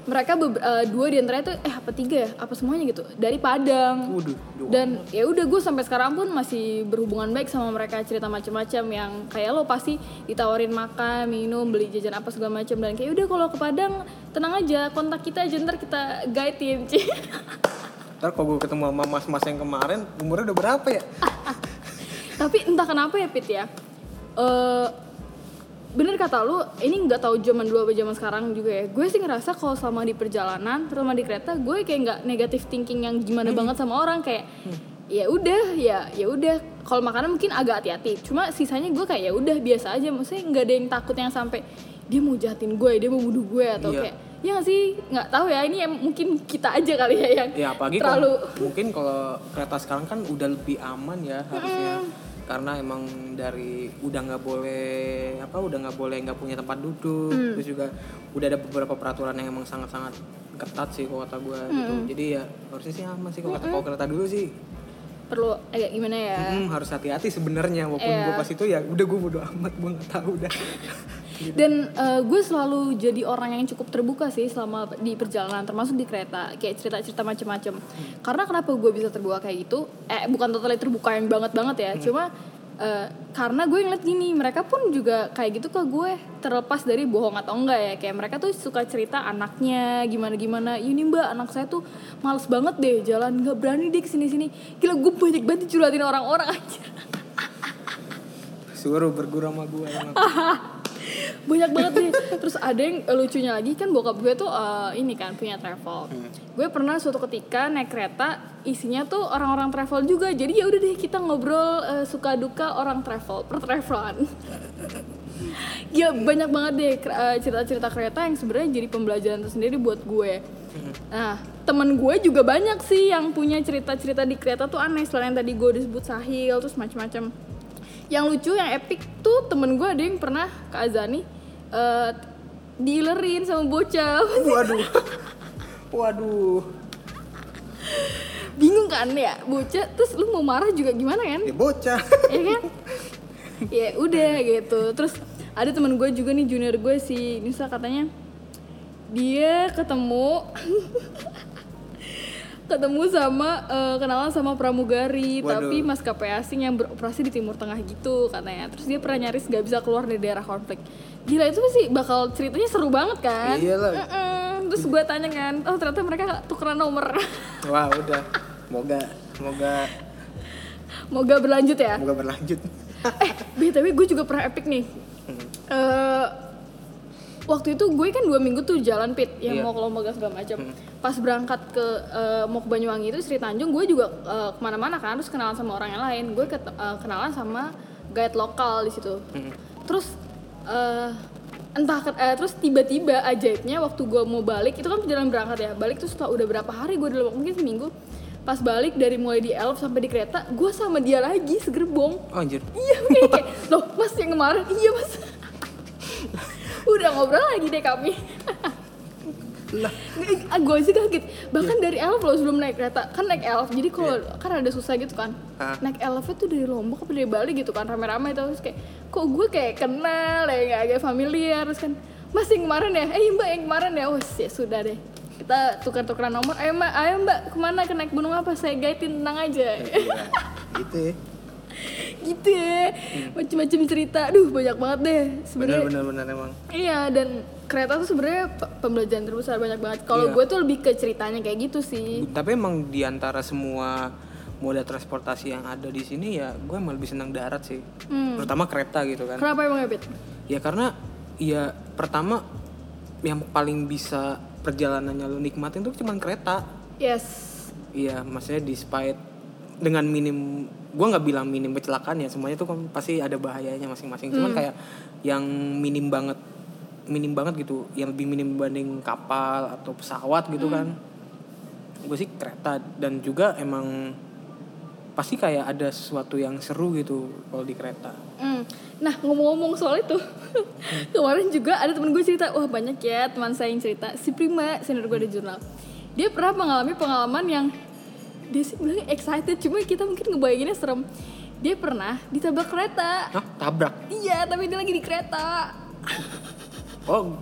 mereka eh, dua di antaranya tuh eh apa tiga ya apa semuanya gitu dari Padang. Waduh, jauh Dan ya udah gue sampai sekarang pun masih berhubungan baik sama mereka cerita macam-macam yang kayak lo pasti ditawarin makan, minum, beli jajan apa segala macam dan kayak udah kalau ke Padang tenang aja kontak kita aja ntar kita guide TMC. Ntar kalau gue ketemu sama mas-mas yang kemarin umurnya udah berapa ya? Tapi entah kenapa ya Pit ya. Eh bener kata lu, ini nggak tahu zaman dulu apa zaman sekarang juga ya. Gue sih ngerasa kalau selama di perjalanan, terutama di kereta, gue kayak nggak negatif thinking yang gimana banget sama orang. Kayak ya udah ya ya udah. Kalau makanan mungkin agak hati-hati. Cuma sisanya gue kayak ya udah biasa aja. Maksudnya nggak ada yang takut yang sampai dia mau jahatin gue dia mau bunuh gue atau Iya. kayak ya nggak sih? Nggak tahu ya ini yang mungkin kita aja kali ya yang Ya apalagi terlalu kalau, mungkin kalau kereta sekarang kan udah lebih aman ya harusnya karena emang dari udah nggak boleh apa udah nggak boleh nggak punya tempat duduk. Hmm. terus juga udah ada beberapa peraturan yang emang sangat-sangat ketat sih kalau kata gue gitu. Hmm. jadi ya harusnya sih aman sih kalau kata kalau kereta dulu sih. Perlu agak gimana ya? Hmm, harus hati-hati sebenarnya. Walaupun Iya. gue pas itu ya udah gue bodo amat gue nggak tahu dah Dan eh, gue selalu jadi orang yang cukup terbuka sih selama di perjalanan, termasuk di kereta, kayak cerita-cerita macam-macam. Karena kenapa gue bisa terbuka kayak gitu? Eh bukan totally terbuka yang banget banget ya, cuma eh, karena gue ngeliat gini, mereka pun juga kayak gitu ke gue terlepas dari bohong atau enggak ya. Kayak mereka tuh suka cerita anaknya gimana gimana. Ini mbak anak saya tuh males banget deh jalan, nggak berani deh ke sini sini. Gila gue banyak banget dicurhatin orang-orang aja. Suruh berguru sama gue emang banyak banget deh terus ada yang lucunya lagi kan bokap gue tuh eh, ini kan punya travel. Gue pernah suatu ketika naik kereta isinya tuh orang-orang travel juga. Jadi ya udah deh kita ngobrol eh, suka duka orang travel per travelan ya banyak banget deh eh, cerita-cerita kereta yang sebenarnya jadi pembelajaran tersendiri buat gue. Nah temen gue juga banyak sih yang punya cerita-cerita di kereta tuh aneh. Selain yang tadi gue udah sebut sahil terus macam-macam yang lucu yang epic tuh temen gue ada yang pernah ke Azani eh diilerin sama bocah. Waduh. Waduh. Bingung kan ya bocah terus lu mau marah juga gimana kan? Ya bocah. Ya kan? Ya udah gitu. Terus ada teman gue juga nih junior gue si Nusa katanya dia ketemu ketemu sama eh, kenalan sama pramugari Waduh. tapi maskapai asing yang beroperasi di timur tengah gitu katanya. Terus dia pernah nyaris gak bisa keluar dari daerah konflik. Gila itu pasti bakal ceritanya seru banget kan? Iyalah. Mm-mm. terus gue tanya kan oh ternyata mereka tukeran nomor. Wah udah. Semoga semoga moga berlanjut ya? Semoga berlanjut. Eh btw gue juga pernah epic nih. Eh, waktu itu gue kan dua minggu tuh jalan pit yang Iya. mau ke Lombok segala macam. Pas berangkat ke eh, mau ke Banyuwangi itu Sri Tanjung gue juga eh, ke mana-mana kan terus kenalan sama orang yang lain. Gue ket- eh, kenalan sama guide lokal di situ. Terus eh, entah eh, terus tiba-tiba ajaibnya waktu gue mau balik itu kan perjalanan berangkat ya balik tuh setelah udah berapa hari gue di Lombok mungkin seminggu. Pas balik dari mulai di Elf sampai di kereta gue sama dia lagi segerbong. Oh, anjir. Iya kayak, kayak loh mas yang kemarin? Iya mas udah ngobrol lagi deh kami. Lah. gue sih kaget. Bahkan dari Elf loh sebelum naik kereta. Kan naik Elf jadi kalau kan ada susah gitu kan. Ah. naik Elf itu dari Lombok apa dari Bali gitu kan rame-rame terus kayak kok gue kayak kenal ya nggak agak familiar. Terus kan mas yang kemarin ya? Eh mbak yang kemarin ya? Oh ya sudah deh. Kita tukar-tukaran nomor. Ayo mbak ayo mbak ke mana? Ke naik gunung apa? Saya guidein tenang aja. Gitu ya. gitu ya macam-macam cerita aduh banyak banget deh sebenarnya bener emang. iya dan kereta tuh sebenarnya pe- pembelajaran terbesar banyak banget kalau Iya. gue tuh lebih ke ceritanya kayak gitu sih Tapi emang di antara semua moda transportasi yang ada di sini ya gue emang lebih senang darat sih. Hmm. Terutama kereta gitu kan. kenapa emang ya Pit? Ya karena ya pertama yang paling bisa perjalanannya lo nikmatin tuh cuman kereta. yes Iya, maksudnya despite dengan minim gua nggak bilang minim kecelakaan ya, semuanya tuh kan pasti ada bahayanya masing-masing. Cuman kayak yang minim banget minim banget gitu, yang lebih minim dibanding kapal atau pesawat gitu kan. Gue sih kereta dan juga emang pasti kayak ada sesuatu yang seru gitu kalau di kereta. Hmm. Nah ngomong-ngomong soal itu Kemarin juga ada temen gue cerita Wah banyak ya teman saya yang cerita Si Prima, senior gue di jurnal Dia pernah mengalami pengalaman yang Dia sih bilangnya excited Cuma kita mungkin ngebayanginnya serem Dia pernah ditabrak kereta Hah, tabrak. Iya tapi dia lagi di kereta Oh,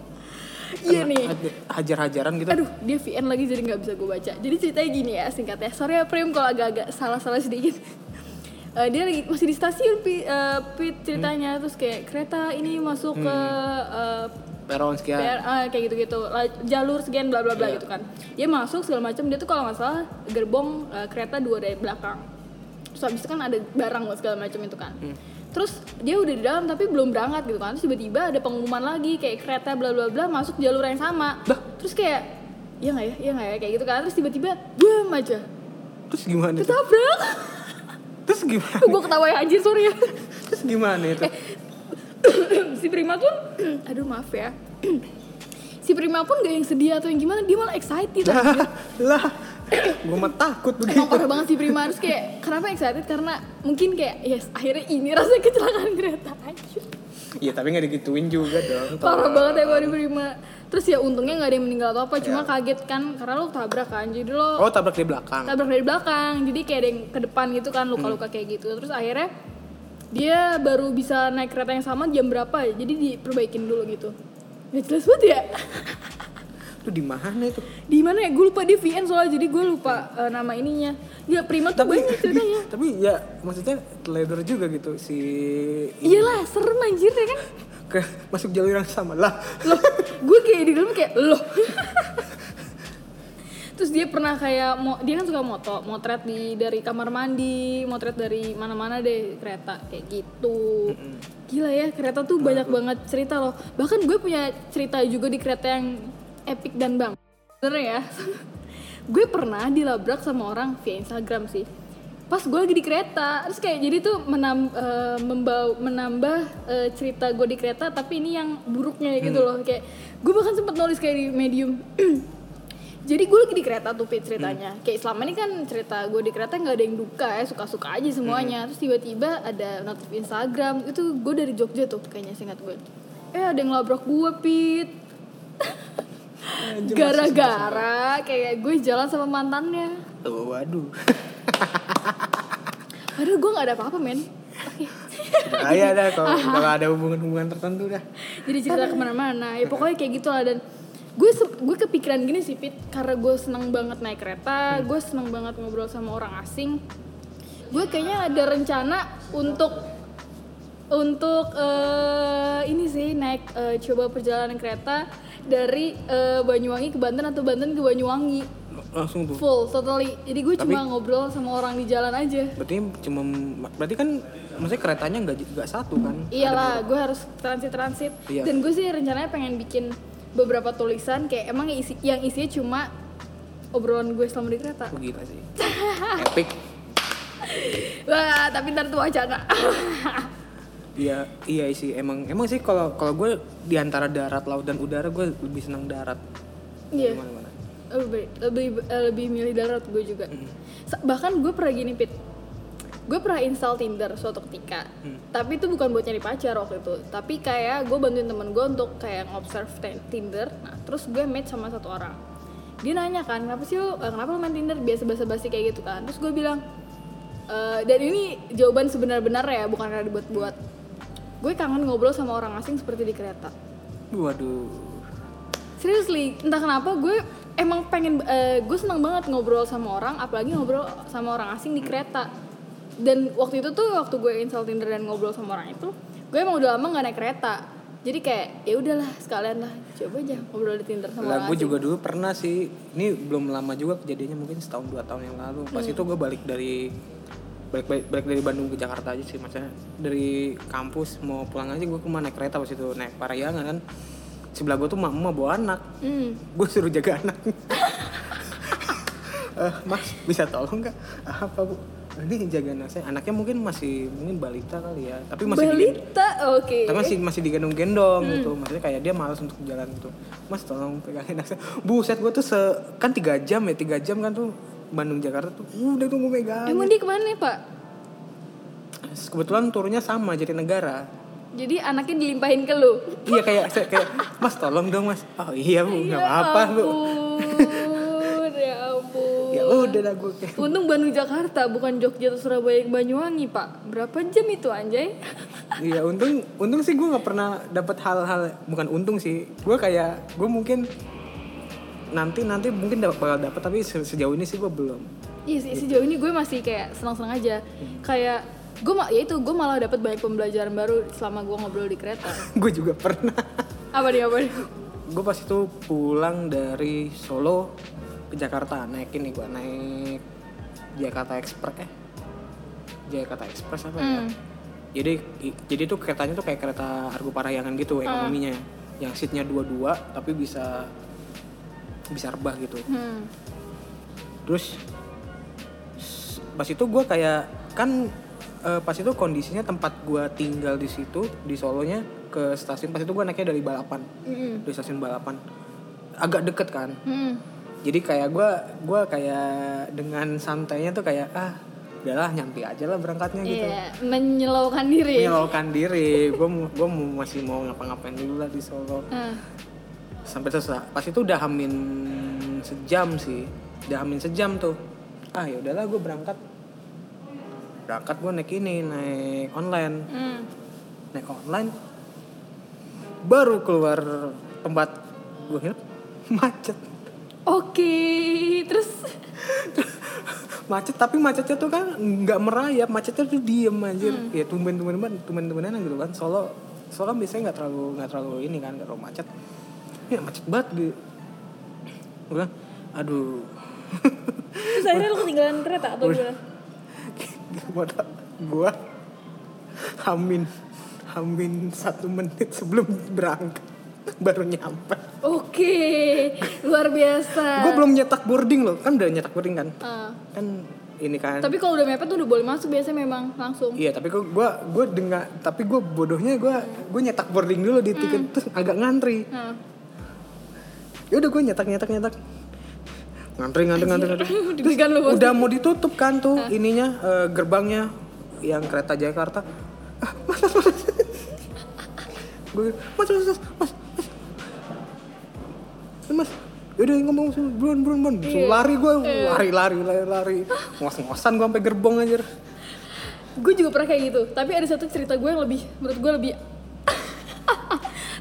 Iya nih hajar-hajaran gitu. Aduh, dia VN lagi jadi nggak bisa gue baca. Jadi ceritanya gini ya singkatnya. Sorry ya Prim kalau agak-agak salah-salah sedikit. Eh, dia lagi masih di stasiun pi, eh, Pit ceritanya. Terus kayak kereta ini masuk ke eh, Peron sekian. PR, ah, kayak gitu-gitu. La- jalur sekian bla bla bla Iya. gitu kan. Dia masuk segala macam dia tuh kalau nggak salah gerbong eh, kereta dua dari belakang. Terus habis itu kan ada barang segala macam itu kan. Hmm. terus dia udah di dalam tapi belum berangkat gitu kan. Terus tiba-tiba ada pengumuman lagi kayak kereta bla bla bla masuk jalur yang sama. Terus kayak ya nggak ya? Ya nggak ya? Kayak gitu kan. Terus tiba-tiba bam aja. Terus gimana ketabrak Terus gimana? gue ketawa ya anjir sorry ya Terus gimana itu? si Prima pun aduh maaf ya si Prima pun gak yang sedih atau yang gimana dia malah excited anjir. lah, gue mah takut Emang begitu. parah banget si Prima Terus kayak kenapa excited karena mungkin kayak yes akhirnya ini rasa kecelakaan kereta anjir Iya tapi nggak digituin juga dong. parah banget ya kalau di Prima terus ya untungnya nggak ada yang meninggal atau apa cuma kaget kan karena lo tabrak kan jadi lo Oh tabrak di belakang. tabrak dari belakang jadi kayak ada yang ke depan gitu kan luka-luka kayak gitu. Terus akhirnya dia baru bisa naik kereta yang sama jam berapa ya jadi diperbaikin dulu gitu. Gak jelas banget ya. Lu di mana itu? di mana ya? Gue lupa dia VN soalnya jadi gue lupa eh, nama ininya. Ya Prima tuh banyak ceritanya. Tapi ya maksudnya teledor juga gitu si iyalah serem anjir ya kan ke masuk jalur yang sama. Lah. loh gue kayak di dalam kayak loh. Terus dia pernah kayak mo dia kan suka moto motret di dari kamar mandi motret dari mana-mana deh kereta kayak gitu. Gila ya kereta tuh banyak banget cerita loh. Bahkan gue punya cerita juga di kereta yang epic dan bang. Bener ya? Gue pernah dilabrak sama orang via Instagram sih pas gue lagi di kereta. Terus kayak jadi tuh menam, eh, membau- menambah eh, cerita gue di kereta tapi ini yang buruknya gitu loh. Kayak gue bahkan sempet nulis kayak di medium. Jadi gue lagi di kereta tuh Pit ceritanya. Kayak selama ini kan cerita gue di kereta nggak ada yang duka ya suka-suka aja semuanya. Terus tiba-tiba ada notif Instagram itu gue dari Jogja tuh kayaknya singkat gue eh ada yang labrak gue Pit gara-gara kayak gue jalan sama mantannya. Oh, waduh. padahal gue nggak ada apa-apa men. Oke. Bahaya dah kalau kalau ada hubungan-hubungan tertentu dah. jadi cerita ke mana-mana. Ya pokoknya kayak gitu lah dan. Gue gue kepikiran gini sih Pit. Karena gue seneng banget naik kereta gue seneng banget ngobrol sama orang asing. Gue kayaknya ada rencana untuk untuk eh, ini sih naik eh, coba perjalanan kereta dari eh, Banyuwangi ke Banten atau Banten ke Banyuwangi. Langsung tuh. Full totally. Jadi gue cuma ngobrol sama orang di jalan aja. Berarti cuma berarti kan maksudnya keretanya nggak nggak satu kan? Iyalah gue harus transit transit Iya. dan gue sih rencananya pengen bikin beberapa tulisan kayak emang isi yang isinya cuma obrolan gue selama di kereta. Oh, gila sih. Epic. Wah tapi ntar tuh wacana iya iya sih emang emang sih kalau kalau gue di antara darat laut dan udara gue lebih senang darat. Iya. Lebih lebih eh, lebih milih darat gue juga. Sa- bahkan gue pernah gini pit. Gue pernah install Tinder suatu ketika. Tapi itu bukan buat nyari pacar waktu itu. Tapi kayak gue bantuin temen gue untuk kayak ngobserve Tinder. Nah terus gue match sama satu orang. Dia nanya kan kenapa sih lu eh, kenapa lu main Tinder? Biasa basa basi kayak gitu kan. Terus gue bilang "Eh, dan ini jawaban sebenar-benar ya bukan karena dibuat-buat gue kangen ngobrol sama orang asing seperti di kereta waduh Seriously, entah kenapa gue emang pengen eh, gue senang banget ngobrol sama orang, apalagi ngobrol sama orang asing di kereta. Dan waktu itu tuh waktu gue install Tinder dan ngobrol sama orang itu, gue emang udah lama nggak naik kereta. Jadi kayak ya udahlah sekalian lah coba aja ngobrol di Tinder sama lah orang gue asing. juga dulu pernah sih ini belum lama juga kejadiannya mungkin setahun dua tahun yang lalu pas Hmm. itu gue balik dari balik, balik balik dari Bandung ke Jakarta aja sih maksudnya dari kampus mau pulang aja gue ke mana naik kereta pas itu naik Parahyangan kan. Sebelah gue tuh mak emak bawa anak. Hmm. gue suruh jaga anak. Eh, mas bisa tolong nggak? Apa bu? Ini jaga anak saya. Anaknya mungkin masih mungkin balita kali ya. Tapi masih Balita, oke. tapi masih masih digendong-gendong gitu. Maksudnya kayak dia malas untuk jalan gitu. Mas tolong pegangin anak saya. Buset gue tuh se kan tiga jam ya tiga jam kan tuh Bandung Jakarta tuh udah tuh gue megang Emang dia ke mana ya pak? kebetulan turunnya sama jadi negara Jadi anaknya dilimpahin ke lu. iya kayak kayak mas tolong dong mas oh iya bu nggak apa bu ya ampun. ya udah dah gue Untung Bandung Jakarta bukan Jogja atau Surabaya ke Banyuwangi pak. Berapa jam itu anjay? Iya untung untung sih gue nggak pernah dapat hal-hal bukan untung sih gue kayak gue mungkin nanti nanti mungkin dap- bakal dapat tapi se- sejauh ini sih gue belum Iya sih sejauh ini gue masih kayak senang-senang aja. Kayak gue ma ya itu gue malah dapat banyak pembelajaran baru selama gue ngobrol di kereta. gue juga pernah Apa nih apa nih? gue pas itu pulang dari Solo ke Jakarta naik ini gue naik Jakarta Express eh Jakarta Express apa ya Hmm. jadi i- jadi tuh keretanya tuh kayak kereta Argo Parahyangan gitu ekonominya yang seatnya dua-dua tapi bisa bisa rebah gitu Hmm. terus pas itu gue kayak kan eh, pas itu kondisinya tempat gue tinggal di situ di Solonya ke stasiun pas itu gue naiknya dari balapan Mm-mm. dari stasiun balapan agak deket kan Hmm. jadi kayak gue gua kayak dengan santainya tuh kayak ah udahlah nyampe aja lah berangkatnya gitu Iya, menyelaukan diri. menyelaukan diri gue gue masih mau ngapa-ngapain dulu lah di Solo Ah. Sampai selesai. Pas itu udah hamin sejam sih. Udah hamin sejam tuh. Ah ya udahlah gue berangkat. Berangkat gue naik ini naik online. Hmm. naik online baru keluar tempat gue nginep macet. Oke, terus? Macet tapi macetnya tuh kan nggak merayap. Macetnya tuh diem anjir. Ya tumben tumben tumben tumben tumbenan gitu kan. Solo Solo biasanya nggak terlalu nggak terlalu ini kan nggak terlalu macet ya macet banget gitu gue bilang aduh terus akhirnya lu ketinggalan kereta atau gimana? gimana gue hamin hamin satu menit sebelum berangkat baru nyampe Oke, luar biasa. gue belum nyetak boarding loh kan udah nyetak boarding kan Ah. kan ini kan Tapi kalau udah mepet tuh udah boleh masuk biasanya memang langsung. Iya tapi kok gue gue dengar tapi gue bodohnya gue gue nyetak boarding dulu di tiket terus agak ngantri. Nah. Ya udah gue nyetak nyetak nyetak ngantri ngantri ngantri ngantri. Udah mau ditutup kan tuh ininya eh, gerbangnya yang kereta Jakarta. Ah, mas mas mas. gue mas mas mas mas mas. Eh, mas Yaudah ngomong buruan buruan buruan Langsung lari gue lari lari lari lari ngos ngosan gue sampai gerbong anjir Gue juga pernah kayak gitu. Tapi ada satu cerita gue yang lebih menurut gue lebih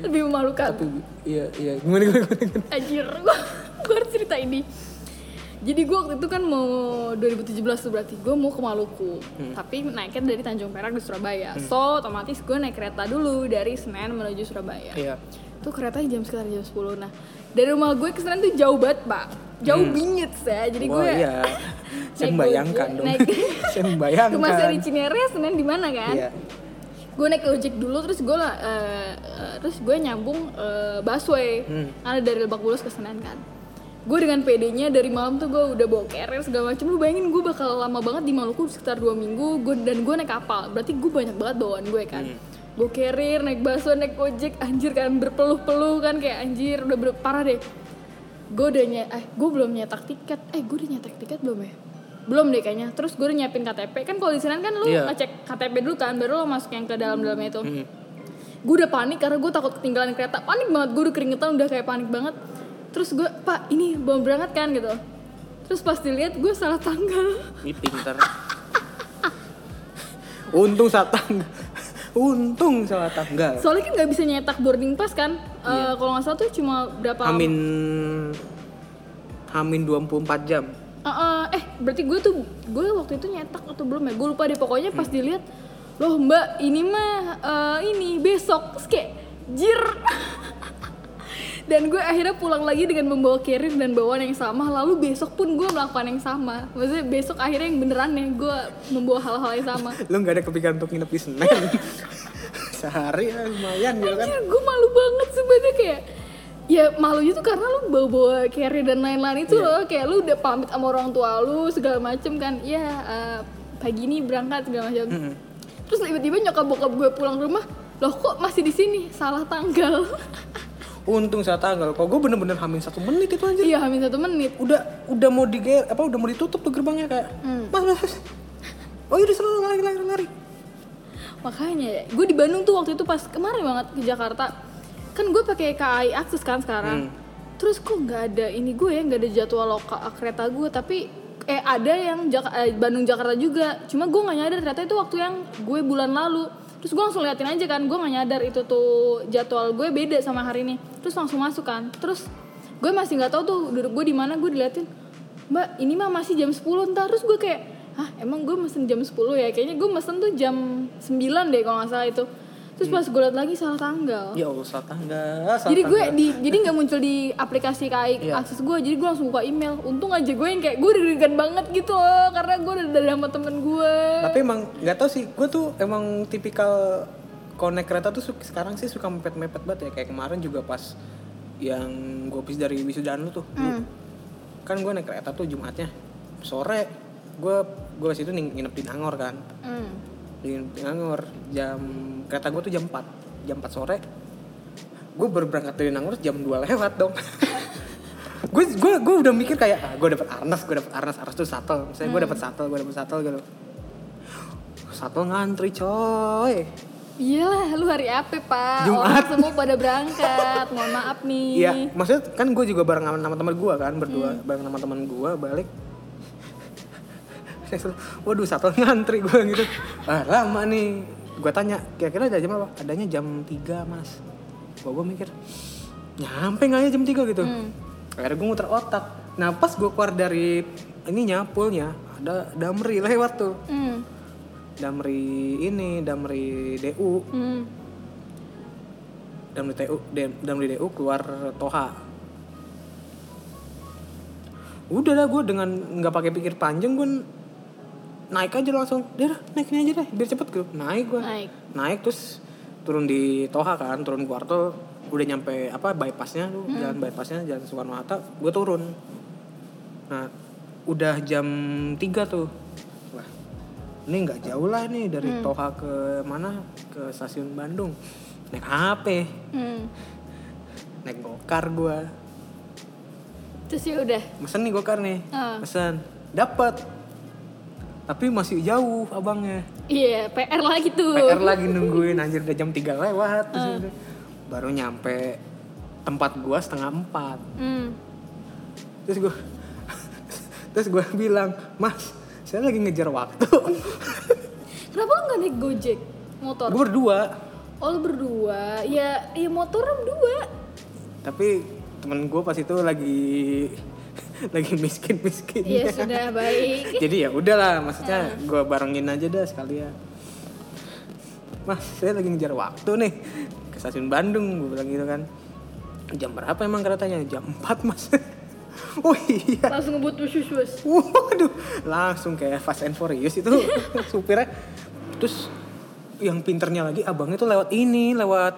lebih memalukan. tapi iya iya gimana gimana gimana. Anjir, gue, gue harus cerita ini. Jadi gue waktu itu kan mau 2017 tuh berarti gue mau ke Maluku, tapi naiknya dari Tanjung Perak di Surabaya. So otomatis gue naik kereta dulu dari Senen menuju Surabaya. iya Tuh keretanya jam sekitar jam 10 Nah dari rumah gue ke Senen tuh jauh banget pak jauh bingit ya jadi gue iya. Saya membayangkan dong. naik- Saya membayangkan. ke Masari Cinere Senen di mana kan Iya. Gue naik ojek dulu terus gue lah eh, terus gue nyambung eh, busway. Hmm. ada dari Lebak Bulus ke Senen kan. Gue dengan PD-nya dari malam tuh gue udah bawa carrier segala macem. Lu bayangin gue bakal lama banget di Maluku sekitar dua minggu gue dan gue naik kapal. Berarti gue banyak banget bawaan gue kan. Hmm. gue carrier naik busway naik ojek anjir kan berpeluh-peluh kan kayak anjir udah ber- parah deh. Gue udah nye eh gue belum nyetak tiket. Eh gue udah nyetak tiket belum ya belum deh kayaknya terus gue udah nyiapin KTP kan kalau di sana kan lu Iya. ngecek KTP dulu kan baru lo masuk yang ke dalam-dalamnya itu Hmm. gue udah panik karena gue takut ketinggalan kereta panik banget gue udah keringetan udah kayak panik banget terus gue pak ini belum berangkat kan gitu terus pas dilihat gue salah tanggal Ini pinter. Untung saat tanggal. Untung saat tanggal. soalnya kan nggak bisa nyetak boarding pass kan Eh, kalau nggak salah tuh cuma berapa Hamin Hamin 24 jam. Eh, eh, eh berarti gue tuh gue waktu itu nyetak atau belum ya? Gue lupa deh pokoknya pas dilihat loh mbak ini mah eh, ini besok Terus kayak jir. Dan gue akhirnya pulang lagi dengan membawa carrier dan bawaan yang sama lalu besok pun gue melakukan yang sama. Maksudnya besok akhirnya yang beneran ya gue membawa hal-hal yang sama. Lu nggak ada kepikiran untuk nginep di Senen. Sehari ya lumayan gitu kan. Gue malu banget sebenarnya kayak ya malunya tuh karena lu bawa-bawa carry dan lain-lain itu loh kayak lu udah pamit sama orang tua lu segala macem kan ya eh, pagi ini berangkat segala macam Mm-mm. terus tiba-tiba nyokap bokap gue pulang rumah loh kok masih di sini salah tanggal Untung saat tanggal. Kok gue bener-bener hamin satu menit itu anjir. iya hamil satu menit Udah udah mau di apa udah mau ditutup tuh gerbangnya kayak. Hmm. Mas, mas. Oh iya udah selalu lari lari lari. makanya ya, gue di Bandung tuh waktu itu pas kemarin banget ke Jakarta kan gue pakai KAI Akses kan sekarang. Hmm. terus kok nggak ada ini gue ya nggak ada jadwal loka kereta gue tapi eh ada yang Jak- eh, Bandung Jakarta juga. Cuma gue nggak nyadar ternyata itu waktu yang gue bulan lalu. Terus gue langsung liatin aja kan gue nggak nyadar itu tuh jadwal gue beda sama hari ini. Terus langsung masuk kan. Terus gue masih nggak tahu tuh duduk gue di mana gue diliatin mbak ini mah masih jam 10 ntar. Terus gue kayak hah emang gue mesen jam 10 ya? Kayaknya gue mesen tuh jam 9 deh kalau nggak salah itu terus pas gue liat lagi salah tanggal Ya Allah saat tanggal. saat jadi gue tanggal. di jadi nggak muncul di aplikasi KAI Iya. akses gue jadi gue langsung buka email untung aja gue yang kayak gue deg-degan banget gitu loh karena gue udah dari sama temen gue Tapi emang nggak tahu sih, gue tuh emang tipikal connect kereta tuh sekarang sih suka mepet-mepet banget ya kayak kemarin juga pas yang gue habis dari wisudaan lu tuh. Hmm. Kan gue naik kereta tuh Jumatnya sore gue gue situ nginep di Nangor kan. Hmm. Di, Nangor jam kereta gue tuh jam 4 jam 4 sore gue baru berangkat dari Nangor jam 2 lewat dong. Gue gue gue udah mikir kayak ah, gue dapet arnas gue dapet arnas arnas tuh shuttle. Misalnya gue dapet shuttle gue dapet shuttle gitu. Shuttle ngantri coy. Iyalah, lu hari apa pak? Jumat. Orang semua pada berangkat, mohon maaf nih. Iya, maksudnya kan gue juga bareng sama teman gue kan berdua, bareng sama teman gue balik. Waduh, satu ngantri gue gitu. Ah, lama nih. Gue tanya, kira-kira ada jam apa? Adanya jam 3 mas. Gue gue mikir, nyampe nggak ya jam 3 gitu. Hmm. Akhirnya gue muter otak. Nah pas gue keluar dari ininya, poolnya, ada Damri lewat tuh. Hmm. Damri ini, Damri DU. Hmm. Damri TU, Dam- Damri DU keluar Toha. Udah lah gue dengan nggak pakai pikir panjang gue naik aja langsung. Dia dah, naik ini aja deh, biar cepet gue. Naik gue. Naik. Naik terus turun di Toha kan, turun Kuarto udah nyampe apa bypassnya tuh, jalan bypassnya jalan Soekarno Hatta, gue turun. Nah, udah jam 3 tuh. Wah, ini nggak jauh lah nih dari Toha ke mana? Ke stasiun Bandung. Naik HP, Hmm. naik gokar gue. Terus ya udah. Mesen nih gokar nih, Ah. mesen, dapat. Tapi masih jauh abangnya. Iya, PR lagi tuh. PR lagi nungguin anjir udah jam 3 lewat udah. baru nyampe tempat gua setengah empat Hmm. terus gua terus gua bilang mas saya lagi ngejar waktu Kenapa lu nggak naik Gojek? Motor? gua berdua Oh lu berdua? Ya, ya motor berdua. tapi temen gua pas itu lagi lagi miskin miskin Iya sudah baik. jadi ya udahlah maksudnya gua barengin aja dah sekalian. Mas saya lagi ngejar waktu nih. Ke stasiun Bandung gue bilang gitu kan. Jam berapa emang keretanya? Jam 4 mas. Oh iya. Langsung ngebut bus bus waduh langsung kayak Fast and Furious itu. Supirnya. Terus yang pinternya lagi abangnya tuh lewat ini lewat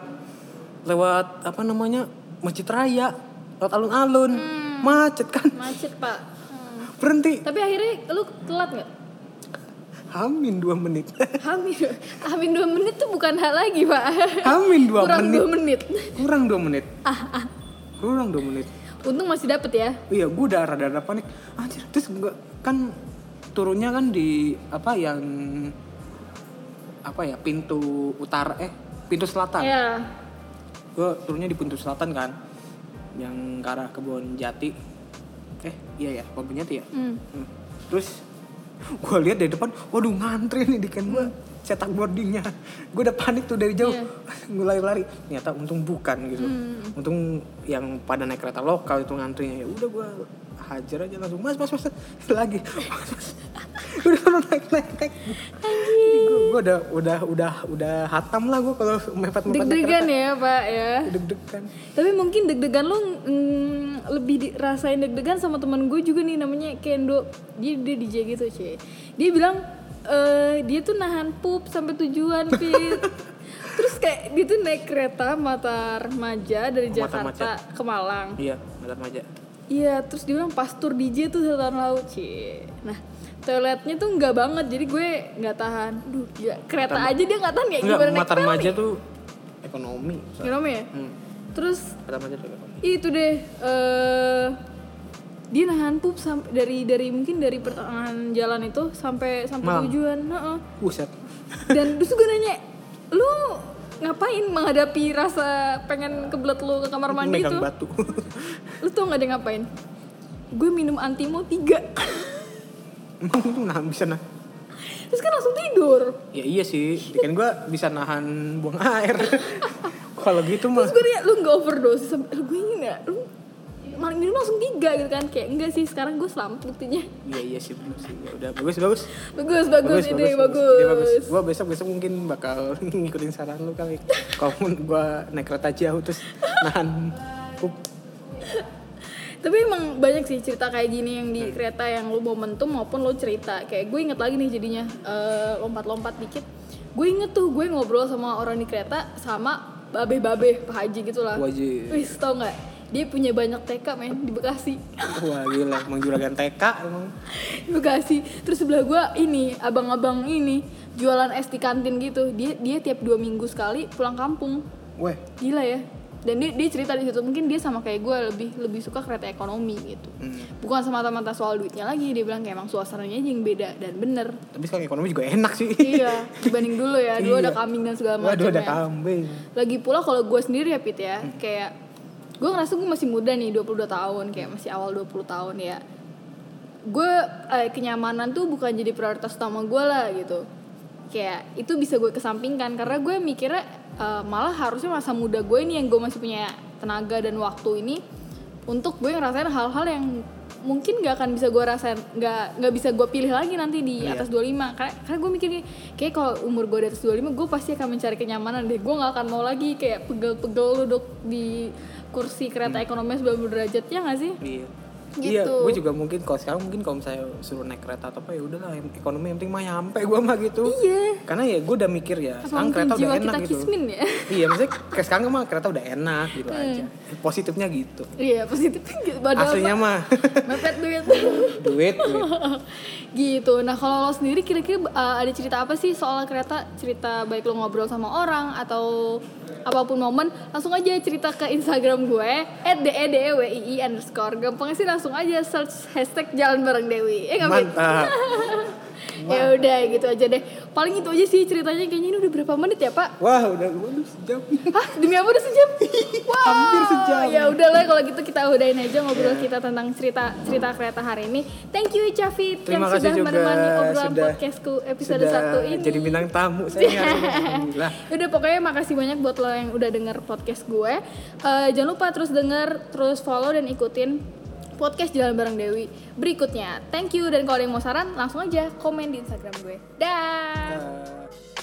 lewat apa namanya? Masjid raya lewat alun-alun macet kan? Macet pak. Hmm. berhenti. Tapi akhirnya lu telat nggak? Hamin dua menit. Hamin, hamin dua menit tuh bukan hal lagi pak. hamin dua Kurang menit. dua menit. kurang dua menit. Kurang dua menit. Untung masih dapet ya. iya gue udah rada-rada panik anjir terus gue kan turunnya kan di apa yang apa ya pintu utara eh pintu selatan. Ya. gue turunnya di pintu selatan kan yang ke arah kebun jati. Eh iya ya kebun jati ya? Hmm. Hmm. terus gue lihat dari depan waduh ngantri nih di kan gue cetak boardingnya. Gue udah panik tuh dari jauh. Iya. gue lari-lari. Ternyata untung bukan gitu. Untung yang pada naik kereta lokal itu ngantrinya. Ya udah gue hajar aja langsung mas mas mas lagi mas, mas. udah naik naik naik gue udah udah udah udah hatam lah gue kalau mepet mepet Deg-degan ya pak ya. deg-degan Tapi mungkin deg-degan lu mm, lebih dirasain deg-degan sama temen gue juga nih namanya Kendo. Dia dia DJ gitu cie. Dia bilang eh dia tuh nahan pup sampai tujuan Pit. Terus kayak dia tuh naik kereta mata remaja dari Mata Jakarta ke Malang. iya mata maja Iya, terus dia bilang pas tur DJ tuh satu tahun lalu, Cie. Nah, toiletnya tuh nggak banget, jadi gue nggak tahan. Duh, ya, kereta aja dia nggak tahan ya, enggak gimana naik remaja tuh ekonomi Gimana ya? hmm. Terus mata tuh ekonomi itu deh, eh dia nahan pup sampai dari dari mungkin dari pertengahan jalan itu sampai sampai Malang. tujuan, Heeh. buset Dan terus gue nanya, lu ngapain menghadapi rasa pengen kebelet lu ke kamar mandi megang itu? batu Lu tau gak dia ngapain? Gue minum antimo tiga. emang tuh nah bisa nah Terus kan langsung tidur. ya iya sih kan gue bisa nahan buang air kalau gitu mah Terus gue nanya, lu gak overdose? Lu gue ingin ya, lu maling minum langsung tiga gitu kan Kayak enggak sih, sekarang gue selamat buktinya iya iya sih bener sih ya udah bagus bagus Bagus, bagus, ide, bagus, bagus. Gua besok besok mungkin bakal ngikutin saran lu kali. Kalau gua naik kereta jauh terus nahan pup. Tapi emang banyak sih cerita kayak gini yang di kereta yang lu momentum maupun lu cerita Kayak gue inget lagi nih jadinya, eh, lompat-lompat dikit Gue inget tuh, gue ngobrol sama orang di kereta sama babe-babe, Pak Haji gitu lah Wajib. Wis, tau gak? Dia punya banyak TK men di Bekasi Wah gila, emang juragan TK emang. di Bekasi terus sebelah gua ini abang-abang ini jualan es di kantin gitu dia dia tiap dua minggu sekali pulang kampung Weh, gila ya dan dia, dia cerita di situ mungkin dia sama kayak gue lebih lebih suka kereta ekonomi gitu hmm. bukan semata-mata soal duitnya lagi dia bilang kayak emang suasananya aja yang beda dan bener tapi sekarang ekonomi juga enak sih. iya dibanding dulu ya dulu ada Iya. kambing dan segala Waduh macam ada ya. kambing. lagi pula kalau gue sendiri ya Pit ya kayak gue ngerasa gue masih muda nih 22 tahun kayak masih awal 20 tahun ya. Gue eh, kenyamanan tuh bukan jadi prioritas utama gue lah gitu. Kayak itu bisa gue kesampingkan karena gue mikirnya eh, malah harusnya masa muda gue ini yang gue masih punya tenaga dan waktu ini untuk gue ngerasain hal-hal yang mungkin gak akan bisa gue rasain nggak nggak bisa gue pilih lagi nanti di Iya. atas 25 karena karena gue mikir nih kayak kalau umur gue di atas 25 gue pasti akan mencari kenyamanan deh gue nggak akan mau lagi kayak pegel-pegel duduk di kursi kereta ekonomi 90 derajat ya nggak sih Iya. Gitu. Iya, gue juga mungkin kalau sekarang mungkin kalau misalnya suruh naik kereta atau apa ya udahlah ekonomi yang penting mah nyampe gue mah gitu. iya Karena ya gue udah mikir ya, sekarang kereta udah enak kita gitu. kismin ya iya, maksudnya kayak sekarang mah kereta udah enak gitu Hmm. aja. Positifnya gitu. iya positifnya gitu Padahal Aslinya mah mepet duit duit, duit. gitu nah kalau lo sendiri kira-kira uh, ada cerita apa sih soal kereta cerita baik lo ngobrol sama orang atau apa pun momen langsung aja cerita ke instagram gue @dedwii underscore gampang sih langsung aja search hashtag jalan bareng dewi eh nggak? Mantap. ya udah gitu aja deh paling itu aja sih ceritanya kayaknya ini udah berapa menit ya pak Wah, udah waduh sejam. Hah demi apa udah sejam? Wow. Hampir sejam. Ya udahlah kalau gitu kita udahin aja ngobrol kita tentang cerita cerita kereta hari ini. Thank you Cafit yang Terima sudah juga menemani obrolan sudah podcastku episode sudah 1 ini. jadi bintang tamu saya Alhamdulillah. Udah pokoknya makasih banyak buat lo yang udah denger podcast gue. Eh, jangan lupa terus denger, terus follow dan ikutin podcast Jalan Bareng Dewi berikutnya. Thank you dan kalau ada yang mau saran langsung aja komen di Instagram gue. Dah. Da.